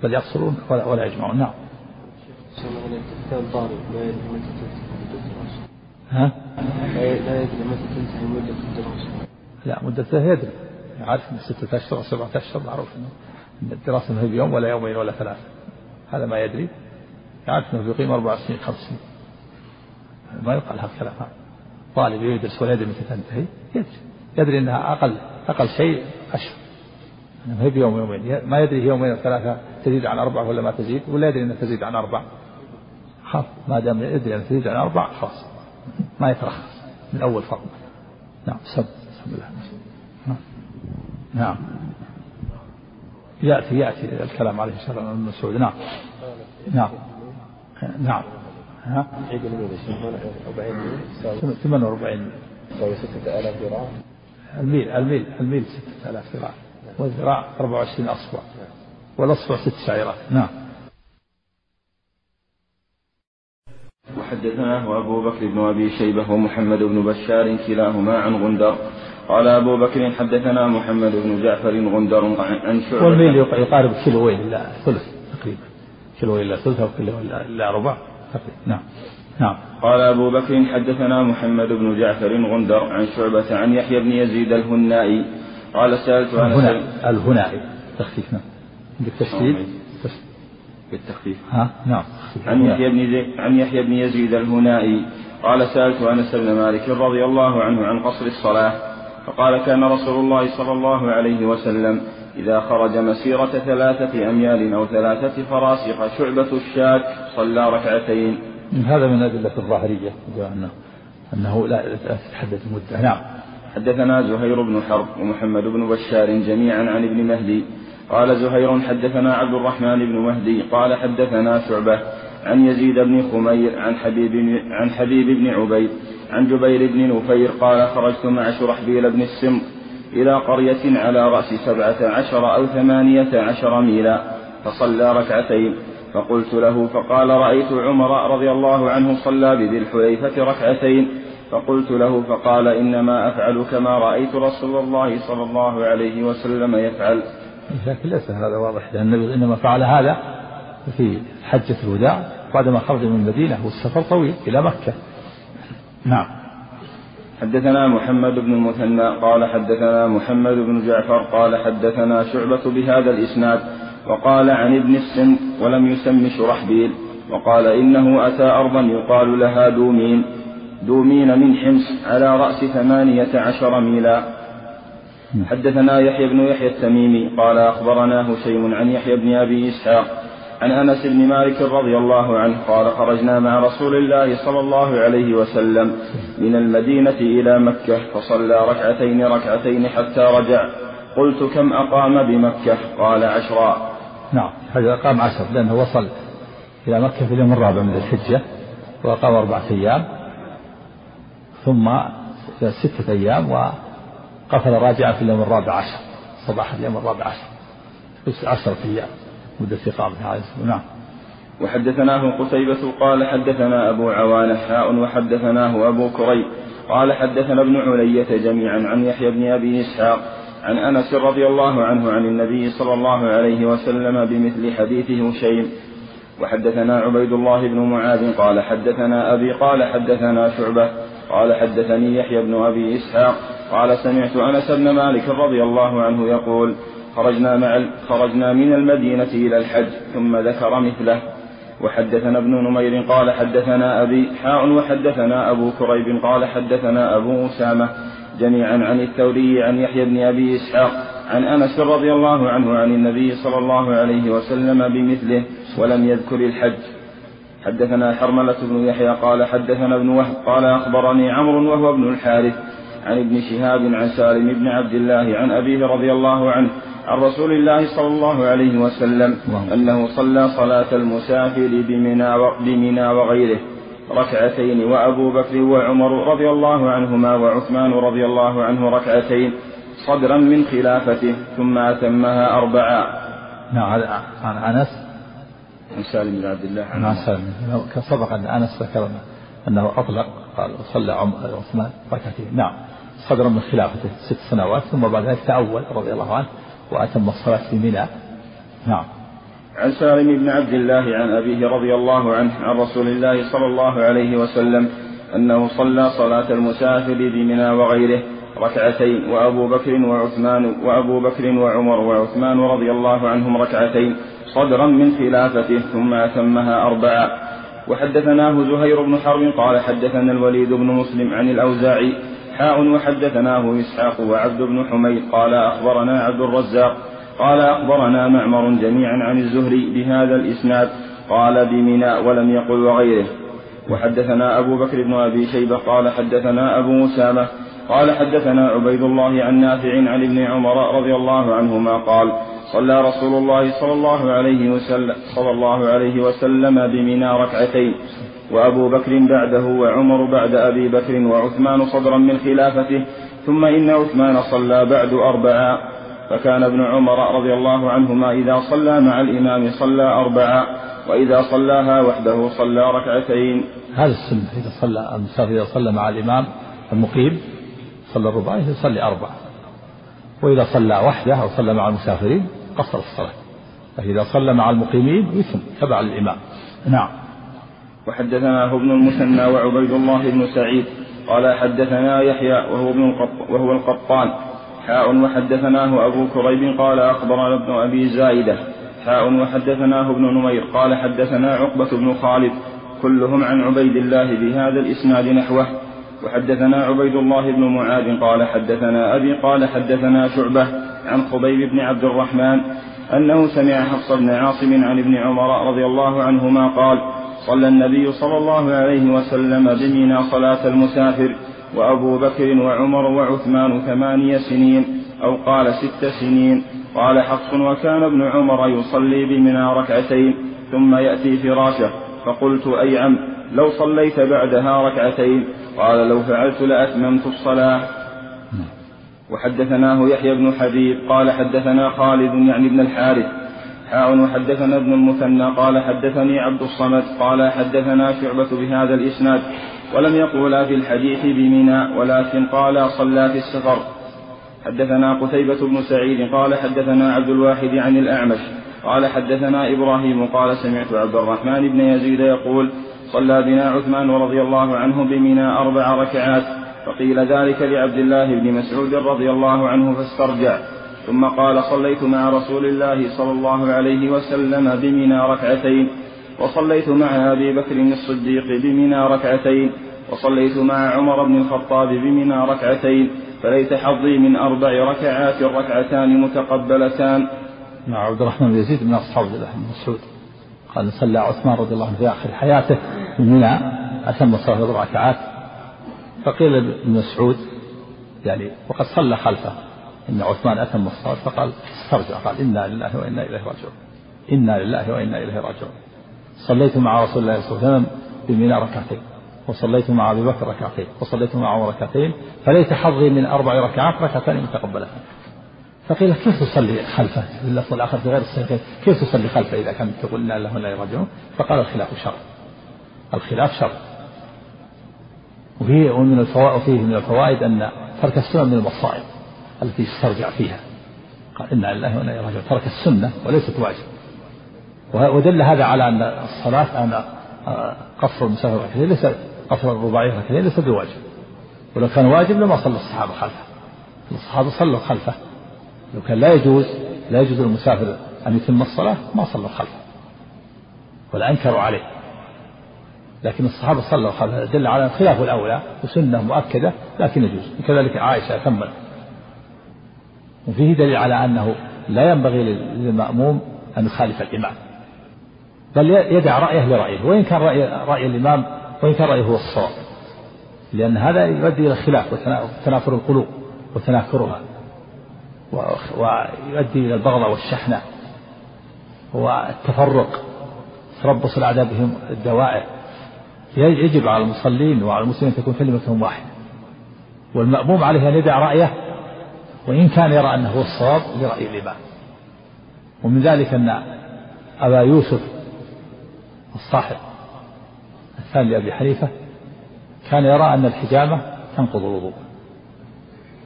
بل يقصرون ولا, ولا يجمعون. نعم. ها؟ لا يدري متى تنتهي مدة الدراسة. لا مدته يدري عارف إن ستة أشهر أو سبعة أشهر معروف ان الدراسة ما هي بيوم ولا يومين ولا ثلاثة. هذا ما يدري. يعرف أنه بيقيم أربع سنين خمس سنين. ما يقال هذا الكلام. طالب يدرس ولا يدري متى تنتهي. يدري. يدري إنها أقل أقل شيء أشهر. ما هي بيوم يومين ما يدري هي يومين أو ثلاثة تزيد عن أربعة ولا ما تزيد ولا يدري أنها تزيد عن أربعة خلاص ما دام يدري أنها تزيد عن أربعة خلاص ما يترخص. من أول فرض نعم. سب. سب الله. نعم. نعم. يأتي يأتي الكلام عليه والسلام ابن مسعود. نعم. نعم. نعم. ها؟ عيد الميلاد 40 48 يساوي 6000 ذراع الميل الميل الميل 6000 ذراع. والذراع 24 أصبع. والأصبع ست شعيرات. نعم. وحدثناه أبو بكر بن أبي شيبة ومحمد بن بشار كلاهما عن غندر. قال أبو بكر حدثنا محمد بن جعفر غندر عن شعبة. والميل يقارب كيلوين إلا ثلث تقريبا. كيلوين إلا ثلث أو كيلو إلا ربع تقريبا. نعم. نعم. قال أبو بكر حدثنا محمد بن جعفر غندر عن شعبة عن يحيى بن يزيد الهنائي. قال سألت عن الهنا الهنائي. تخفيف نعم. عندك تشديد؟ بالتخفيف. ها؟ نعم. عن يحيى بن زي... عن يحيى بن يزيد الهنائي. قال سألت أنس بن مالك رضي الله عنه عن قصر الصلاة. فقال كان رسول الله صلى الله عليه وسلم إذا خرج مسيرة ثلاثة أميال أو ثلاثة فراسخ شعبة الشاك صلى ركعتين. هذا من الأدلة الظاهرية أنه أنه لا تتحدد المدة نعم. حدثنا زهير بن حرب ومحمد بن بشار جميعا عن ابن مهدي. قال زهير حدثنا عبد الرحمن بن مهدي. قال حدثنا شعبة عن يزيد بن خمير عن حبيب عن حبيب بن عبيد عن جبير بن نفير قال خرجت مع شرحبيل بن السمط إلى قرية على رأس سبعة عشر أو ثمانية عشر ميلا فصلى ركعتين فقلت له فقال رأيت عمر رضي الله عنه صلى بذي الحليفة ركعتين فقلت له فقال إنما أفعل كما رأيت رسول الله صلى الله عليه وسلم يفعل. لكن ليس هذا واضح لأن النبي إنما فعل هذا في حجة الوداع بعدما خرج من المدينة والسفر طويل إلى مكة. نعم. حدثنا محمد بن المثنى قال حدثنا محمد بن جعفر قال حدثنا شعبة بهذا الإسناد وقال عن ابن السن ولم يسم شرحبيل وقال إنه أتى أرضا يقال لها دومين دومين من حمص على رأس ثمانية عشر ميلا. حدثنا يحيى بن يحيى التميمي قال أخبرنا هشيم عن يحيى بن أبي إسحاق عن أنس بن مالك رضي الله عنه قال خرجنا مع رسول الله صلى الله عليه وسلم من المدينة إلى مكة فصلى ركعتين ركعتين حتى رجع. قلت كم أقام بمكة؟ قال عشرا. نعم هذا قام عشر لأنه وصل إلى مكة في اليوم الرابع من الحجة وأقام أربعة أيام ثم ستة أيام وقفل راجعا في اليوم الرابع عشر صباح اليوم الرابع عشر عشرة أيام. مدة إقامة هذا نعم. وحدثناه قتيبة قال حدثنا أبو عوانة حاء وحدثناه أبو كريب قال حدثنا ابن علية جميعا عن يحيى بن أبي إسحاق عن أنس رضي الله عنه عن النبي صلى الله عليه وسلم بمثل حديث هشيم وحدثنا عبيد الله بن معاذ قال حدثنا أبي قال حدثنا شعبة قال حدثني يحيى بن أبي إسحاق قال سمعت أنس بن مالك رضي الله عنه يقول خرجنا مع خرجنا من المدينة إلى الحج ثم ذكر مثله. وحدثنا ابن نمير قال حدثنا أبي حاء وحدثنا أبو كريب قال حدثنا أبو أسامة جميعا عن الثوري عن يحيى بن أبي إسحاق عن أنس رضي الله عنه عن النبي صلى الله عليه وسلم بمثله ولم يذكر الحج. حدثنا حرملة بن يحيى قال حدثنا ابن وهب قال أخبرني عمرو وهو ابن الحارث عن ابن شهاب عن سالم بن عبد الله عن أبيه رضي الله عنه عن رسول الله صلى الله عليه وسلم أنه صلى صلاة المسافر بمنى بمنى وغيره ركعتين وأبو بكر وعمر رضي الله عنهما وعثمان رضي الله عنه ركعتين صدرا من خلافته ثم أتمها أربعا نعم عن أنس. عن سالم بن عبد الله. عن سالم سبق أن أنس ذكر أنه أطلق قال صلى عثمان ركعتين. نعم صدرا من خلافته ست سنوات ثم بعد ذلك تأول رضي الله عنه. وأتم الصلاة في منى. نعم. عن سالم بن عبد الله عن أبيه رضي الله عنه عن رسول الله صلى الله عليه وسلم أنه صلى صلاة المسافر بمنى وغيره ركعتين وأبو بكر وعثمان وأبو بكر وعمر وعثمان رضي الله عنهم ركعتين صدرا من خلافته ثم أتمها أربعا وحدثناه زهير بن حرب قال حدثنا الوليد بن مسلم عن الأوزاعي حاء وحدثناه إسحاق وعبد بن حميد قال أخبرنا عبد الرزاق قال أخبرنا معمر جميعا عن الزهري بهذا الإسناد قال بمنى ولم يقل وغيره. وحدثنا أبو بكر بن أبي شيبة قال حدثنا أبو أسامة قال حدثنا عبيد الله عن نافع عن ابن عمر رضي الله عنهما قال صلى رسول الله صلى الله عليه وسلم صلى الله عليه وسلم بمنى ركعتين. وأبو بكر بعده وعمر بعد أبي بكر وعثمان صدرا من خلافته ثم إن عثمان صلى بعد أربعا فكان ابن عمر رضي الله عنهما إذا صلى مع الإمام صلى أربعا وإذا صلاها وحده صلى ركعتين. هذا السنة إذا صلى المسافر إذا صلى مع الإمام المقيم صلى الرباعي يصلي أربعة. وإذا صلى وحده أو صلى مع المسافرين قصر الصلاة. فإذا صلى مع المقيمين يثم تبع الإمام. نعم. وحدثنا ابن المثنى وعبيد الله بن سعيد قال حدثنا يحيى وهو ابن القط وهو القطان. حاء وحدثناه أبو كريب قال أخبرنا ابن أبي زايدة. حاء وحدثناه ابن نمير قال حدثنا عقبة بن خالد. كلهم عن عبيد الله بهذا الإسناد نحوه. وحدثنا عبيد الله بن معاذ قال حدثنا أبي قال حدثنا شعبة عن خبيب بن عبد الرحمن أنه سمع حفص بن عاصم عن ابن عمر رضي الله عنهما قال صلى النبي صلى الله عليه وسلم بمنى صلاة المسافر وأبو بكر وعمر وعثمان ثمانية سنين أو قال ست سنين. قال حفص وكان ابن عمر يصلي بمنى ركعتين ثم يأتي فراشه. فقلت أي عم لو صليت بعدها ركعتين. قال لو فعلت لأتممت الصلاة. وحدثناه يحيى بن حبيب قال حدثنا خالد يعني ابن الحارث. وحدثنا ابن المثنى قال حدثني عبد الصمد قال حدثنا شعبة بهذا الإسناد ولم يقولا في الحديث بمنى ولكن قال صلى في السفر. حدثنا قتيبة بن سعيد قال حدثنا عبد الواحد عن الأعمش قال حدثنا إبراهيم قال سمعت عبد الرحمن بن يزيد يقول صلى بنا عثمان رضي الله عنه بمنى أربع ركعات فقيل ذلك لعبد الله بن مسعود رضي الله عنه فاسترجع. ثم قال صليت مع رسول الله صلى الله عليه وسلم بمنى ركعتين وصليت مع أبي بكر الصديق بمنى ركعتين وصليت مع عمر بن الخطاب بمنى ركعتين فليت حظي من أربع ركعات ركعتان متقبلتان. مع عبد الرحمن بن يزيد من أصحاب الله بن مسعود. قال صلى عثمان رضي الله عنه في آخر حياته في منى أتم أربع ركعات. فقيل لابن مسعود يعني وقد صلى خلفه. إن عثمان أتم الصلاة فقال استرجع قال إنا لله وإنا إليه راجعون. إنا لله وإنا إليه راجعون. صليت مع رسول الله صلى الله عليه وسلم بمنى ركعتين وصليت مع أبي بكر ركعتين وصليت مع عمر ركعتين فليت حظي من أربع ركعات ركعتين متقبلتان فقيل كيف تصلي خلفه؟ في اللفظ الآخر في غير الصحيحين كيف تصلي خلفه إذا كانت تقول إنا لله وإنا إليه راجعون؟ فقال الخلاف شر. الخلاف شر. وفيه ومن الفوائد وفيه من الفوائد أن ترك السنة من المصائب. التي يسترجع فيها. قال إنا لله وإنا إليه راجعون. ترك السنة وليست واجب. ودل هذا على أن الصلاة أن قصر المسافر ركعتين ليس قصر الرباعية ركعتين ليس بواجب. ولو كان واجب لما صلى الصحابة خلفه. الصحابة صلوا خلفه. لو كان لا يجوز لا يجوز للمسافر أن يتم الصلاة ما صلوا خلفه. ولا أنكروا عليه. لكن الصحابة صلوا خلفه. دل على خلاف الأولى وسنة مؤكدة لكن يجوز. وكذلك عائشة كمل وفيه دليل على أنه لا ينبغي للمأموم أن يخالف الإمام. بل يدع رأيه لرأيه وإن كان رأي, رأي الإمام وإن كان رأيه هو الصواب. لأن هذا يؤدي إلى الخلاف وتنافر القلوب وتناكرها ويؤدي إلى البغضة والشحنة والتفرق. تربص الأعداء بهم الدوائر. يجب على المصلين وعلى المسلمين أن تكون كلمتهم واحدة والمأموم عليه أن يدع رأيه وإن كان يرى أنه هو الصواب لرأي الإمام ومن ذلك أن أبا يوسف الصاحب الثاني لأبي حنيفة كان يرى أن الحجامة تنقض الوضوء.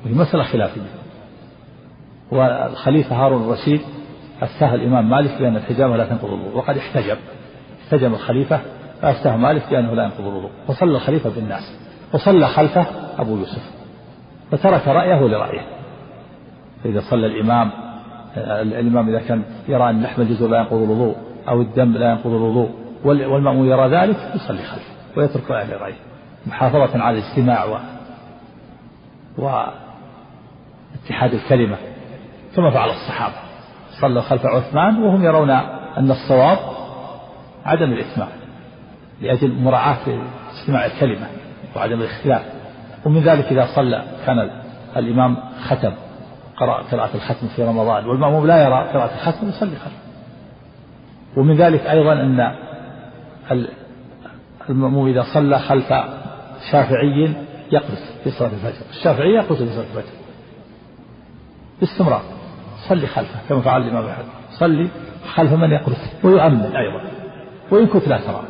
وهي مسألة خلافية والخليفة هارون الرشيد أفتاه الإمام مالك بأن الحجامة لا تنقض الوضوء. وقد احتجب. احتجم الخليفة فأفتاه مالك بأنه لا ينقض الوضوء. وصلى الخليفة بالناس. وصلى خلفه أبو يوسف. فترك رأيه لرأيه. فإذا صلى الإمام الإمام إذا كان يرى أن لحم الجزء لا ينقض الوضوء أو الدم لا ينقض الوضوء والمأمون يرى ذلك يصلي خلفه ويترك رأيه لرأيه محافظة على الاجتماع و... واتحاد الكلمة كما فعل الصحابة. صلوا خلف عثمان وهم يرون أن الصواب عدم الإتمام لأجل مراعاة اجتماع الكلمة وعدم الاختلاف. ومن ذلك إذا صلى كان الإمام ختم. قرأ قراءة الختم في رمضان والمأموم لا يرى قراءة الختم يصلي خلفه ومن ذلك أيضا أن المأموم إذا صلى خلف شافعي يقلس في صلاة الفجر. الشافعي يقلس في صلاة الفجر. باستمرار. صلي خلفه كما فعل الإمام أحمد. صلي خلف من يقلس ويؤمن أيضا. وإن كنت لا ترى.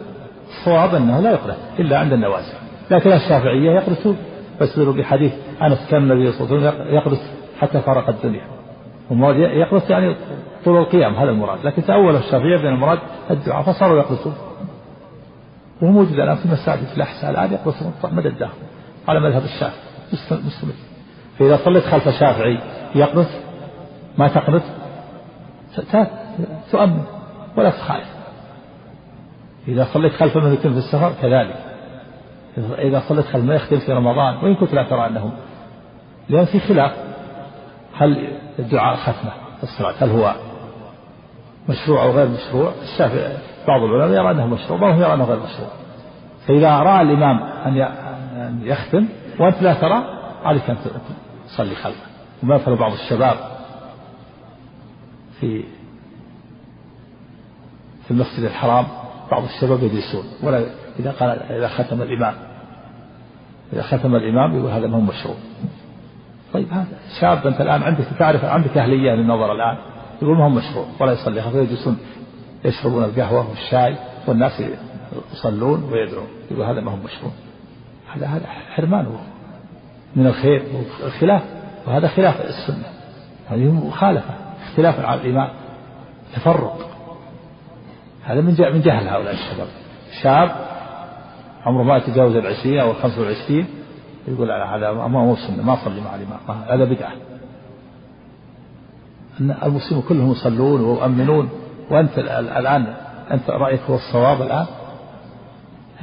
الصواب أنه لا يقلس إلا عند النوازل. لكن الشافعية يقلسون فاستدلوا بحديث أنس كان النبي صلى الله عليه وسلم يقلس حتى فارق الدنيا. والمراد يقلس يعني طول القيام هذا المراد. لكن تأول الشافعية بأن المراد الدعاء فصاروا يقلسون وهو موجود الآن في مساجد في الأحساء الآن يقلسون مدى الدهر على مذهب الشافعي مستمر فإذا صليت خلف شافعي يقنت ما تقنت تؤمن ولا تخالف. إذا صليت خلف من يتم في السفر كذلك. إذا صليت خلف ما يختلف في رمضان وإن كنت لا ترى أنه لأن في خلاف. هل الدعاء ختمة؟ الصلاة. هل هو مشروع أو غير مشروع؟ الشافعي بعض العلماء يرى أنه مشروع بعضهم يرى أنه غير مشروع. فإذا رأى الإمام أن يختم وأنت لا ترى عليك أن تصلي خلفه. وما يفعل بعض الشباب في في المسجد الحرام بعض الشباب يجلسون. ولا إذا قال إذا ختم الإمام. إذا ختم الإمام يقول هذا ما هو مشروع. طيب هذا شاب أنت الآن عندك تعرف عندك أهلية للنظر الآن؟ يقول ما هو مشروع ولا يصلي. خلفه يجلسون يشربون القهوة والشاي والناس يصلون ويدعون. يقول هذا ما هو مشروع. هذا هذا حرمان من الخير والخلاف وهذا خلاف السنة. هذه مخالفة اختلاف على الإمام تفرق. هذا من من جهل هؤلاء الشباب. شاب عمره ما يتجاوز العشرين أو الخمسة والعشرين يقول هذا ما هو سنة ما صلي مع الإمام. هذا بدعة. أن المسلمون كلهم يصلون ويؤمنون. وأنت الآن أنت رأيك هو الصواب الآن؟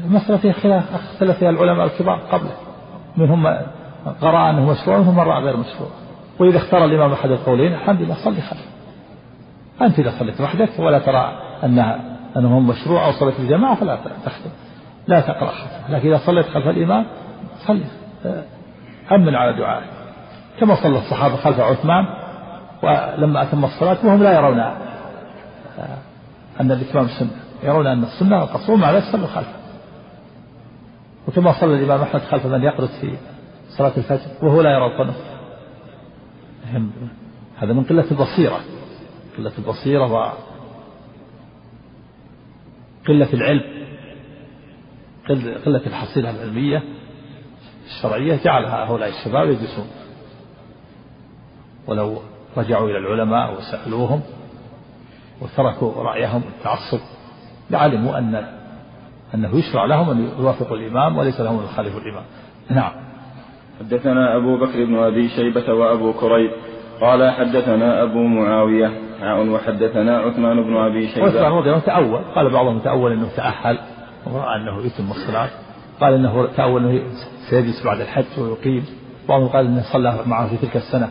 المسألة فيها خلاف اختلف فيها العلماء الكبار قبله. منهم قرأ أنه مشروع ومنهم من رأى غير مشروع. وإذا اختار الإمام أحد القولين الحمد لله صلي خلفه أنت إذا صليت وحدك ولا ترى أنها أنه مشروع أو صليت الجماعة فلا تختم لا تقرأ خلفه لكن إذا صليت خلف الإمام صلي. أمن على دعائه. كما صلى الصحابة خلف عثمان ولما أتم الصلاة وهم لا يرون أن الإتمام سنة يرون أن السنة القصور مع ذلك صلوا خلفه وكما صلى الإمام أحمد خلف من يقرأ في صلاة الفجر وهو لا يرى القنوت هذا من قلة البصيرة. قلة البصيرة وقلة العلم قلة الحصيلة العلمية. الشرعية جعل هؤلاء الشباب يجلسون. ولو رجعوا إلى العلماء وسألوهم وتركوا رأيهم التعصب لعلموا أن أنه يشرع لهم أن يوافقوا الإمام وليس لهم أن يخالفوا الإمام. نعم. حدثنا أبو بكر بن أبي شيبة وأبو كريب. قال حدثنا أبو معاوية. وحدثنا عثمان بن أبي شيبة. عثمان رضي الله تأول. قال بعضهم تأول أنه تأهل ورأى أنه يتم الصلاة. قال أنه تأول أنه سيجلس بعد الحج ويقيم. بعضهم قال أنه صلى معه في تلك السنة.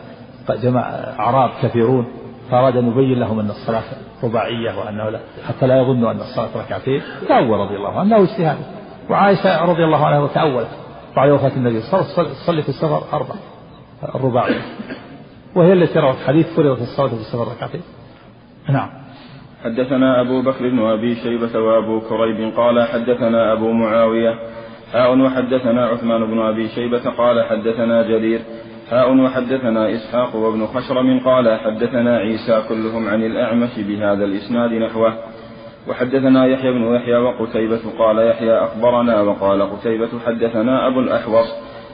جمع أعراب كثيرون. فأراد أن يبين لهم أن الصلاة رباعية وأنه لا حتى لا يظنوا أن الصلاة ركعتين. تأول رضي الله عنه. اجتهاد. وعائشة رضي الله عنها تأولت. بعد وفاة النبي صلى الله عليه تصلي في السفر أربع. الرباعية. وهي التي روت حديث فرضت الصلاة في السفر ركعتين. نعم. حدثنا أبو بكر بن أبي شيبة وأبو كريب قال حدثنا أبو معاوية حاء وحدثنا عثمان بن أبي شيبة قال حدثنا جرير. حاء وحدثنا إسحاق وابن خشرم قال حدثنا عيسى كلهم عن الأعمش بهذا الإسناد نحوه. وحدثنا يحيى بن يحيى وقتيبة قال يحيى أخبرنا وقال قتيبة حدثنا أبو الأحوص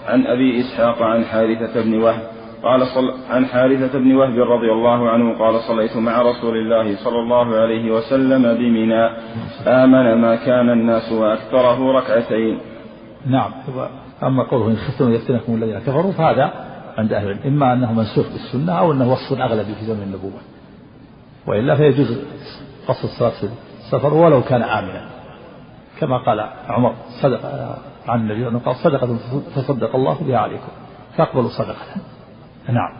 عن أبي إسحاق عن حارثة بن وهب. قال صل عن حارثة بن وهب رضي الله عنه قال صليت مع رسول الله صلى الله عليه وسلم بمنى. آمن ما كان الناس وأكثره ركعتين. نعم. أما قوله إن خفتم يفتنكم الذين كفروا فهذا عند أهل العلم. إما أنه منسوخ بالسنة أو أنه وصف أغلبي في زمن النبوة. وإلا فيجوز قصر الصلاة في السفر ولو كان آمنا. كما قال عمر صدق عن النبي أنه قال صدقة تصدق الله بها عليكم. فاقبلوا صدقة. نعم.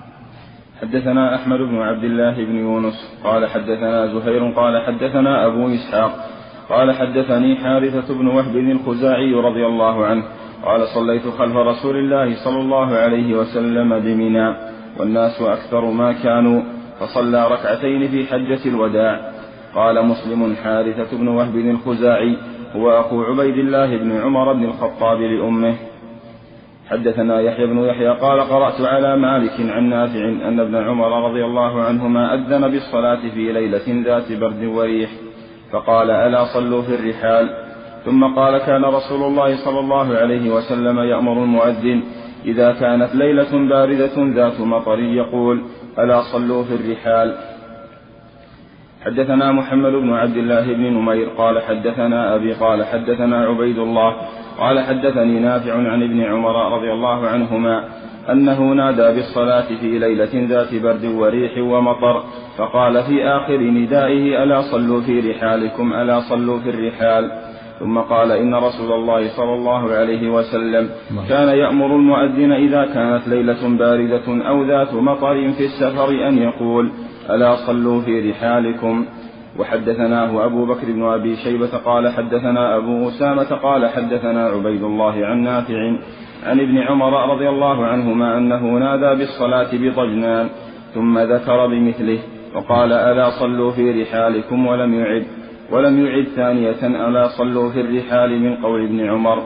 حدثنا أحمد بن عبد الله بن يونس قال حدثنا زهير قال حدثنا أبو إسحاق قال حدثني حارثة بن وهب الخزاعي رضي الله عنه قال صليت خلف رسول الله صلى الله عليه وسلم بمنى والناس أكثر ما كانوا فصلى ركعتين في حجة الوداع. قال مسلم حارثة بن وهب الخزاعي هو أخو عبيد الله بن عمر بن الخطاب لأمه. حدثنا يحيى بن يحيى قال قرأت على مالك عن نافع أن ابن عمر رضي الله عنهما أذن بالصلاة في ليلة ذات برد وريح. فقال ألا صلوا في الرحال؟ ثم قال كان رسول الله صلى الله عليه وسلم يأمر المؤذن إذا كانت ليلة باردة ذات مطر يقول ألا صلوا في الرحال؟ حدثنا محمد بن عبد الله بن نمير قال حدثنا أبي قال حدثنا عبيد الله قال حدثني نافع عن ابن عمر رضي الله عنهما أنه نادى بالصلاة في ليلة ذات برد وريح ومطر فقال في آخر ندائه ألا صلوا في رحالكم ألا صلوا في الرحال. ثم قال إن رسول الله صلى الله عليه وسلم كان يأمر المؤذن إذا كانت ليلة باردة أو ذات مطر في السفر أن يقول ألا صلوا في رحالكم. وحدثناه أبو بكر بن أبي شيبة قال حدثنا أبو أسامة قال حدثنا عبيد الله عن نافع عن ابن عمر رضي الله عنهما أنه نادى بالصلاة بطجنان ثم ذكر بمثله وقال ألا صلوا في رحالكم ولم يعد ولم يعد ثانية ألا صلوا في الرحال من قول ابن عمر.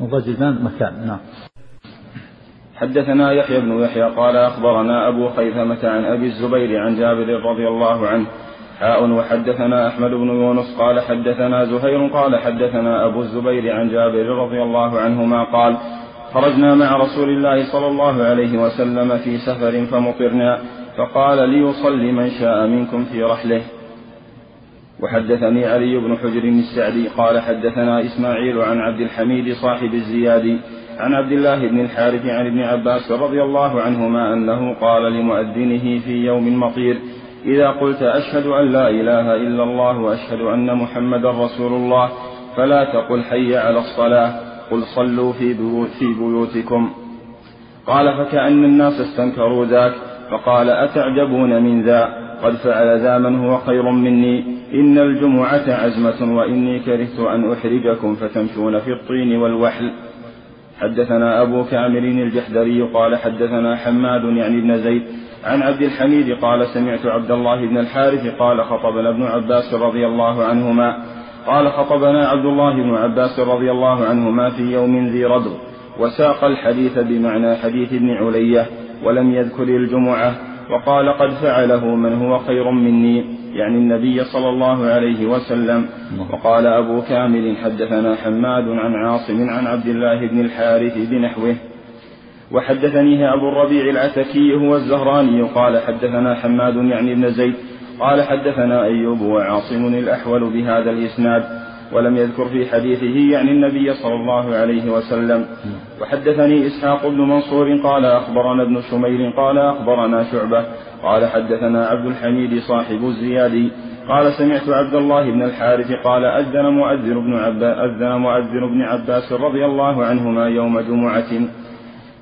وضجنان مكان نعم. حدثنا يحيى بن يحيى قال أخبرنا أبو خيثمة عن أبي الزبير عن جابر رضي الله عنه حاء وحدثنا أحمد بن يونس قال حدثنا زهير قال حدثنا أبو الزبير عن جابر رضي الله عنهما قال خرجنا مع رسول الله صلى الله عليه وسلم في سفر فمطرنا فقال ليصلي من شاء منكم في رحله. وحدثني علي بن حجر السعدي قال حدثنا إسماعيل عن عبد الحميد صاحب الزيادي عن عبد الله بن الحارث عن ابن عباس رضي الله عنهما أنه قال لمؤذنه في يوم مطير إذا قلت أشهد أن لا إله إلا الله وأشهد أن محمدا رسول الله فلا تقل حي على الصلاة قل صلوا في, بيوت في بيوتكم. قال فكأن الناس استنكروا ذاك فقال أتعجبون من ذا؟ قد فعل ذا من هو خير مني؟ إن الجمعة عزمة وإني كرهت أن أحرجكم فتمشون في الطين والوحل. حدثنا أبو كامل الجحدري قال حدثنا حماد يعني ابن زيد عن عبد الحميد قال سمعت عبد الله بن الحارث قال خطبنا ابن عباس رضي الله عنهما. قال خطبنا عبد الله بن عباس رضي الله عنهما في يوم ذي ربض وساق الحديث بمعنى حديث ابن علية ولم يذكر الجمعة وقال قد فعله من هو خير مني يعني النبي صلى الله عليه وسلم. وقال أبو كامل حدثنا حماد عن عاصم عن عبد الله بن الحارث بنحوه وحدثنيه أبو الربيع العتكي هو الزهراني قال حدثنا حماد يعني ابن زيد قال حدثنا أيوب وعاصم الأحول بهذا الإسناد ولم يذكر في حديثه يعني النبي صلى الله عليه وسلم. وحدثني إسحاق بن منصور قال أخبرنا ابن شميل قال أخبرنا شعبة قال حدثنا عبد الحميد صاحب الزيادي قال سمعت عبد الله بن الحارث قال أذن مؤذن بن عباس أذن مؤذن بن عباس رضي الله عنهما يوم جمعة.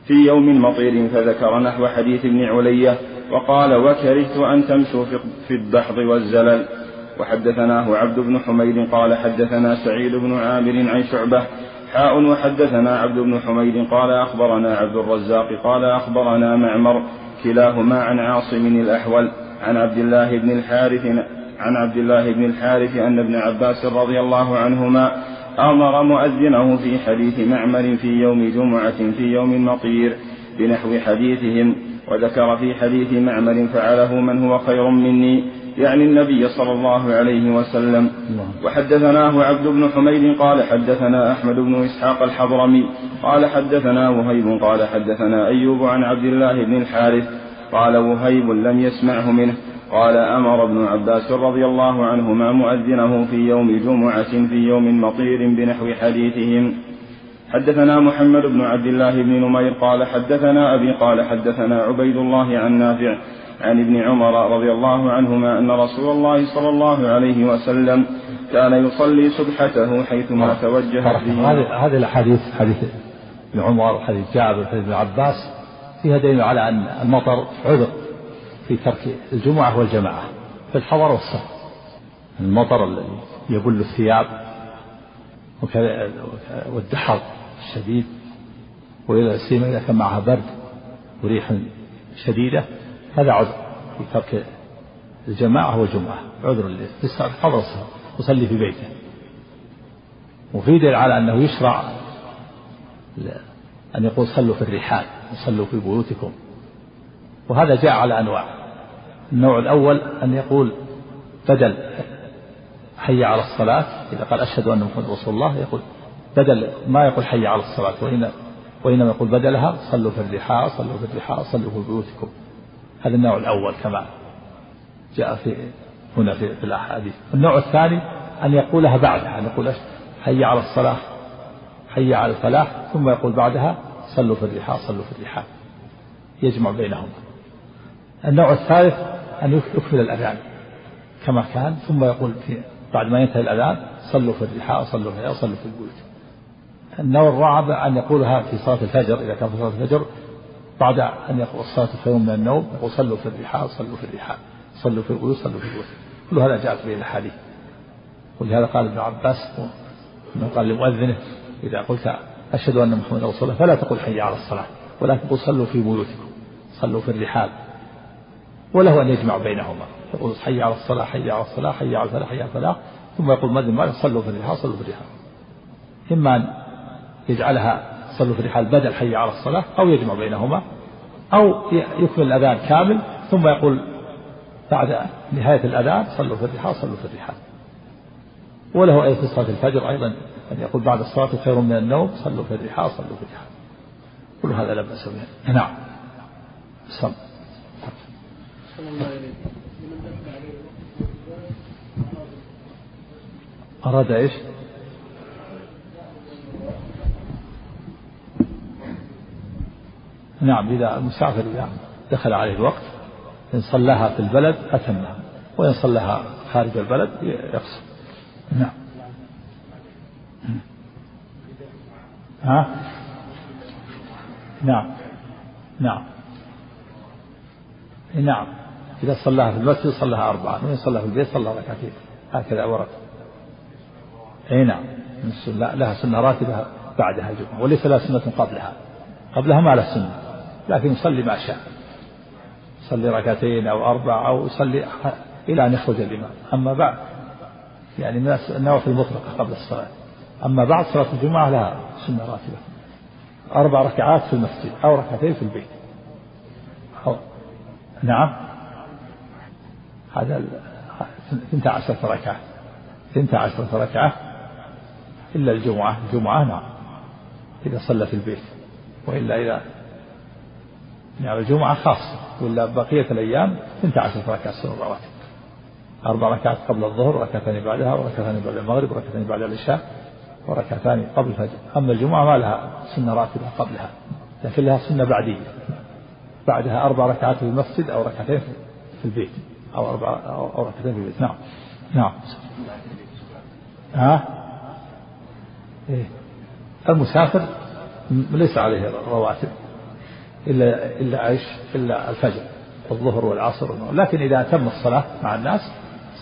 في يوم مطير فذكر نحو حديث ابن علية وقال وكرهت أن تمشوا في الدحض والزلل. وحدثناه عبد بن حميد قال حدثنا سعيد بن عامر عن شعبة. حاء وحدثنا عبد بن حميد قال أخبرنا عبد الرزاق قال أخبرنا معمر كلاهما عن عاصم الأحول عن عبد الله بن الحارث عن عبد الله بن الحارث أن ابن عباس رضي الله عنهما أمر مؤذنه في حديث معمر في يوم جمعة في يوم مطير بنحو حديثهم وذكر في حديث معمر فعله من هو خير مني يعني النبي صلى الله عليه وسلم. وحدثناه عبد بن حميد قال حدثنا أحمد بن إسحاق الحضرمي قال حدثنا وهيب قال حدثنا أيوب عن عبد الله بن الحارث قال وهيب لم يسمعه منه قال أمر ابن عباس رضي الله عنهما مؤذنه في يوم جمعة في يوم مطير بنحو حديثهم. حدثنا محمد بن عبد الله بن نمير قال حدثنا أبي قال حدثنا عبيد الله عن نافع عن ابن عمر رضي الله عنهما أن رسول الله صلى الله عليه وسلم كان يصلي سبحته حيثما توجه هذه هذه الأحاديث حديث ابن عمر وحديث جابر وحديث ابن عباس فيها دليل على أن المطر عذر. في ترك الجمعة والجماعة في الحضر والسفر المطر الذي يبل الثياب والدحر الشديد وإذا سيما إذا كان معها برد وريح شديدة هذا عذر في ترك الجماعة والجمعة. عذر في الحضر والسفر يصلي في بيته. وفي دليل على أنه يشرع أن يقول صلوا في الرحال وصلوا في بيوتكم. وهذا جاء على أنواع. النوع الأول أن يقول بدل حي على الصلاة إذا قال أشهد أن محمد رسول الله يقول بدل ما يقول حي على الصلاة وإن وإنما يقول بدلها صلوا في الرحال صلوا في الرحال صلوا في بيوتكم. هذا النوع الأول كما جاء في هنا في, الأحاديث. النوع الثاني أن يقولها بعدها أن يقول حي على الصلاة حي على الفلاح ثم يقول بعدها صلوا في الرحال صلوا في الرحال يجمع بينهما. النوع الثالث أن يكمل الأذان كما كان ثم يقول في بعد ما ينتهي الأذان صلوا في الرحال صلوا في صلوا في البيوت. النوع الرابع أن يقولها في صلاة الفجر إذا كان في صلاة الفجر بعد أن يقول الصلاة خير من النوم يقول صلوا في الرحال صلوا في الرحال صلوا في البيوت صلوا في البيوت. كل هذا جاءت به الأحاديث. ولهذا قال ابن عباس قال لمؤذنه إذا قلت أشهد أن محمدا رسول الله فلا تقل حي على الصلاة ولكن قل صلوا في بيوتكم صلوا في الرحال. وله أن يجمع بينهما. يقول حي على الصلاة حي على الصلاة حي على الفلاح حي على الفلاح ثم يقول مؤذن بعد صلوا في الرحال صلوا في الرحال. إما أن يجعلها صلوا في الرحال بدل حي على الصلاة أو يجمع بينهما أو يكمل الأذان كامل. ثم يقول بعد نهاية الأذان صلوا في الرحال صلوا في الرحال. وله أي في صلاة الفجر أيضا أن يقول بعد الصلاة خير من النوم صلوا في الرحال صلوا في الرحال. كل هذا لا بأس به. نعم. صل أراد إيش؟ نعم إذا المسافر إذا دخل عليه الوقت إن صلاها في البلد أتمها وإن صلاها خارج البلد يقصر نعم. ها؟ نعم. نعم. نعم. إذا صلاها في المسجد صلاها أربعة وإن صلاها في البيت صلى ركعتين. هكذا ورد. أي نعم. لها سنة راتبة بعدها الجمعة وليس لها سنة قبلها. قبلها ما له سنة لكن يصلي ما شاء. يصلي ركعتين أو أربع أو يصلي إلى أن يخرج الإمام. أما بعد يعني من النوافل المطلقة قبل الصلاة. أما بعد صلاة الجمعة لها سنة راتبة. أربع ركعات في المسجد أو ركعتين في البيت. أو نعم. هذا ثنتا عشرة ركعة. ثنتا عشرة ركعة إلا الجمعة. الجمعة نعم إذا صلى في البيت. وإلا إذا يعني الجمعة خاصة ولا بقية الأيام ثنتا عشرة ركعة سنة الرواتب. أربع ركعات قبل الظهر وركعتان بعدها وركعتان بعد المغرب وركعتان بعد العشاء وركعتان قبل الفجر. أما الجمعة ما لها سنة راتبة قبلها لكن لها سنة بعدية. بعدها أربع ركعات في المسجد أو ركعتين في البيت. أو أربع أو ركعتين في البيت نعم. نعم. ها؟ إيه. المسافر ليس عليه رواتب. إلا إلا عيش إلا الفجر الظهر والعصر. لكن إذا أتم الصلاة مع الناس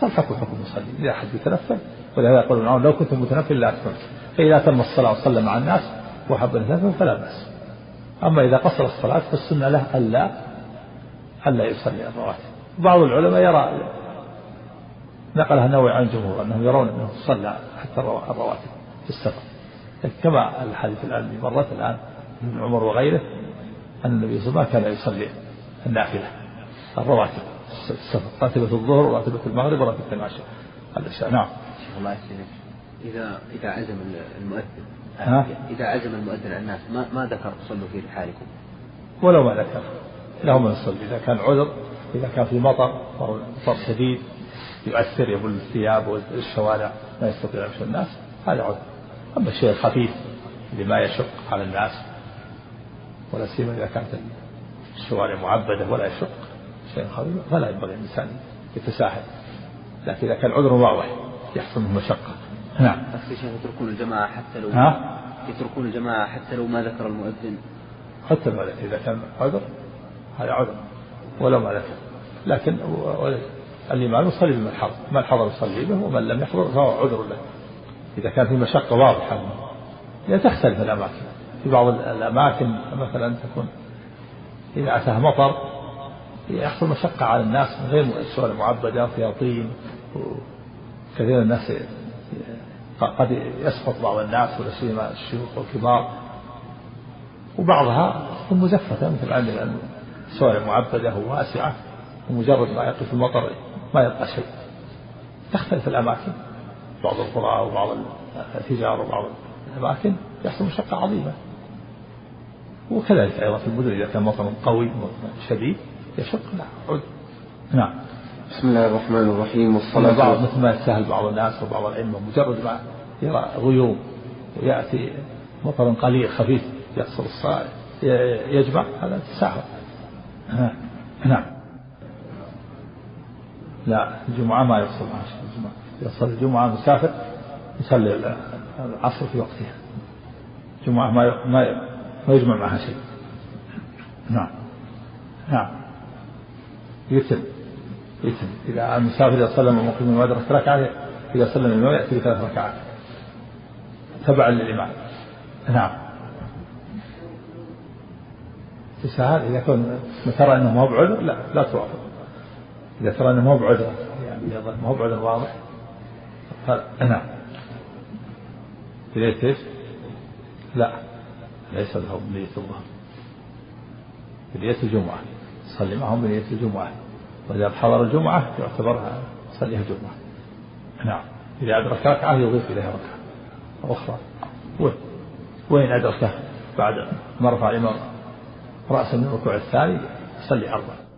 صار حكم حكم المصلي. إذا أحد يتنفل ولهذا يقول لو كنت متنفل لا أكثر فإذا أتم الصلاة وصلى مع الناس وحب أن فلا بأس. أما إذا قصر الصلاة فالسنة له ألا ألا يصلي الرواتب. بعض العلماء يرى نقلها نووي عن الجمهور أنهم يرون أنه صلى حتى الرواتب في السفر. كما الحديث الآن مرت الآن ابن عمر وغيره أن النبي صلى الله عليه وسلم كان يصلي النافلة الرواتب السفر راتبة الظهر وراتبة المغرب وراتبة العشاء العشاء نعم. الله يسلمك. إذا إذا عزم المؤذن ها؟ إذا عزم المؤذن على الناس ما ما ذكر صلوا في رحالكم ولو ما ذكر. لهم من يصلي إذا كان عذر إذا كان في مطر مطر شديد يؤثر يبل الثياب والشوارع ما يستطيع يمشي الناس هذا عذر. أما الشيء الخفيف اللي ما يشق على الناس ولا سيما إذا كانت الشوارع معبدة ولا يشق شيء خفيف فلا ينبغي الإنسان يتساهل. لكن إذا كان عذر واضح يحصل منه مشقة. نعم. يتركون الجماعة حتى لو ها؟ يتركون الجماعة حتى لو ما ذكر المؤذن. حتى ذكر إذا كان عذر هذا عذر. ولو ما ذكر لكن الإمام يصلي بمن حضر من حضر يصلي به ومن لم يحضر فهو عذر له. إذا كان في مشقة واضحة. يعني تختلف الأماكن. في بعض الأماكن مثلا تكون إذا أتاها مطر يحصل مشقة على الناس من غير السؤال معبدة فيها طين كثير من الناس قد يسقط بعض الناس ولا سيما الشيوخ والكبار. وبعضها تكون مزفته مثل عندنا السوارع معبدة وواسعه ومجرد ما يقف المطر ما يبقى شيء. تختلف الأماكن. بعض القرى وبعض التجار وبعض الأماكن يحصل مشقة عظيمة. وكذلك أيضا في المدن إذا كان مطر قوي شديد يشق. نعم. نعم. بسم الله الرحمن الرحيم. والصلاة بعض مثل ما يستاهل بعض الناس وبعض الأئمة مجرد ما يرى غيوم ويأتي مطر قليل خفيف يقصر الصلاة يجمع هذا تساهل. نعم. لا الجمعة ما شيء الجمعة. يصلي الجمعة مسافر يصلي العصر في وقتها. الجمعة ما ما ما يجمع معها شيء. نعم. نعم. يتم. يتم. إذا المسافر إذا سلم ما أدرك ركعة إذا سلم الإمام يأتي بثلاث ركعات. تبعا للإمام. نعم. تساهل إذا كنت ترى أنه ما هو بعذر لا لا توافق. إذا ترى أنه ما هو بعذر يعني ما هو بعذر واضح نعم بنية إيش؟ لا ليس له بنية الظهر. بنية الجمعة. صلي معهم بنية الجمعة. وإذا حضر الجمعة يعتبرها صليها جمعة نعم. إذا أدرك ركعة يضيف إليها ركعة. أخرى. وين؟ أدركه بعد ما رفع الإمام رأسه من الركوع الثاني يصلي أربعة.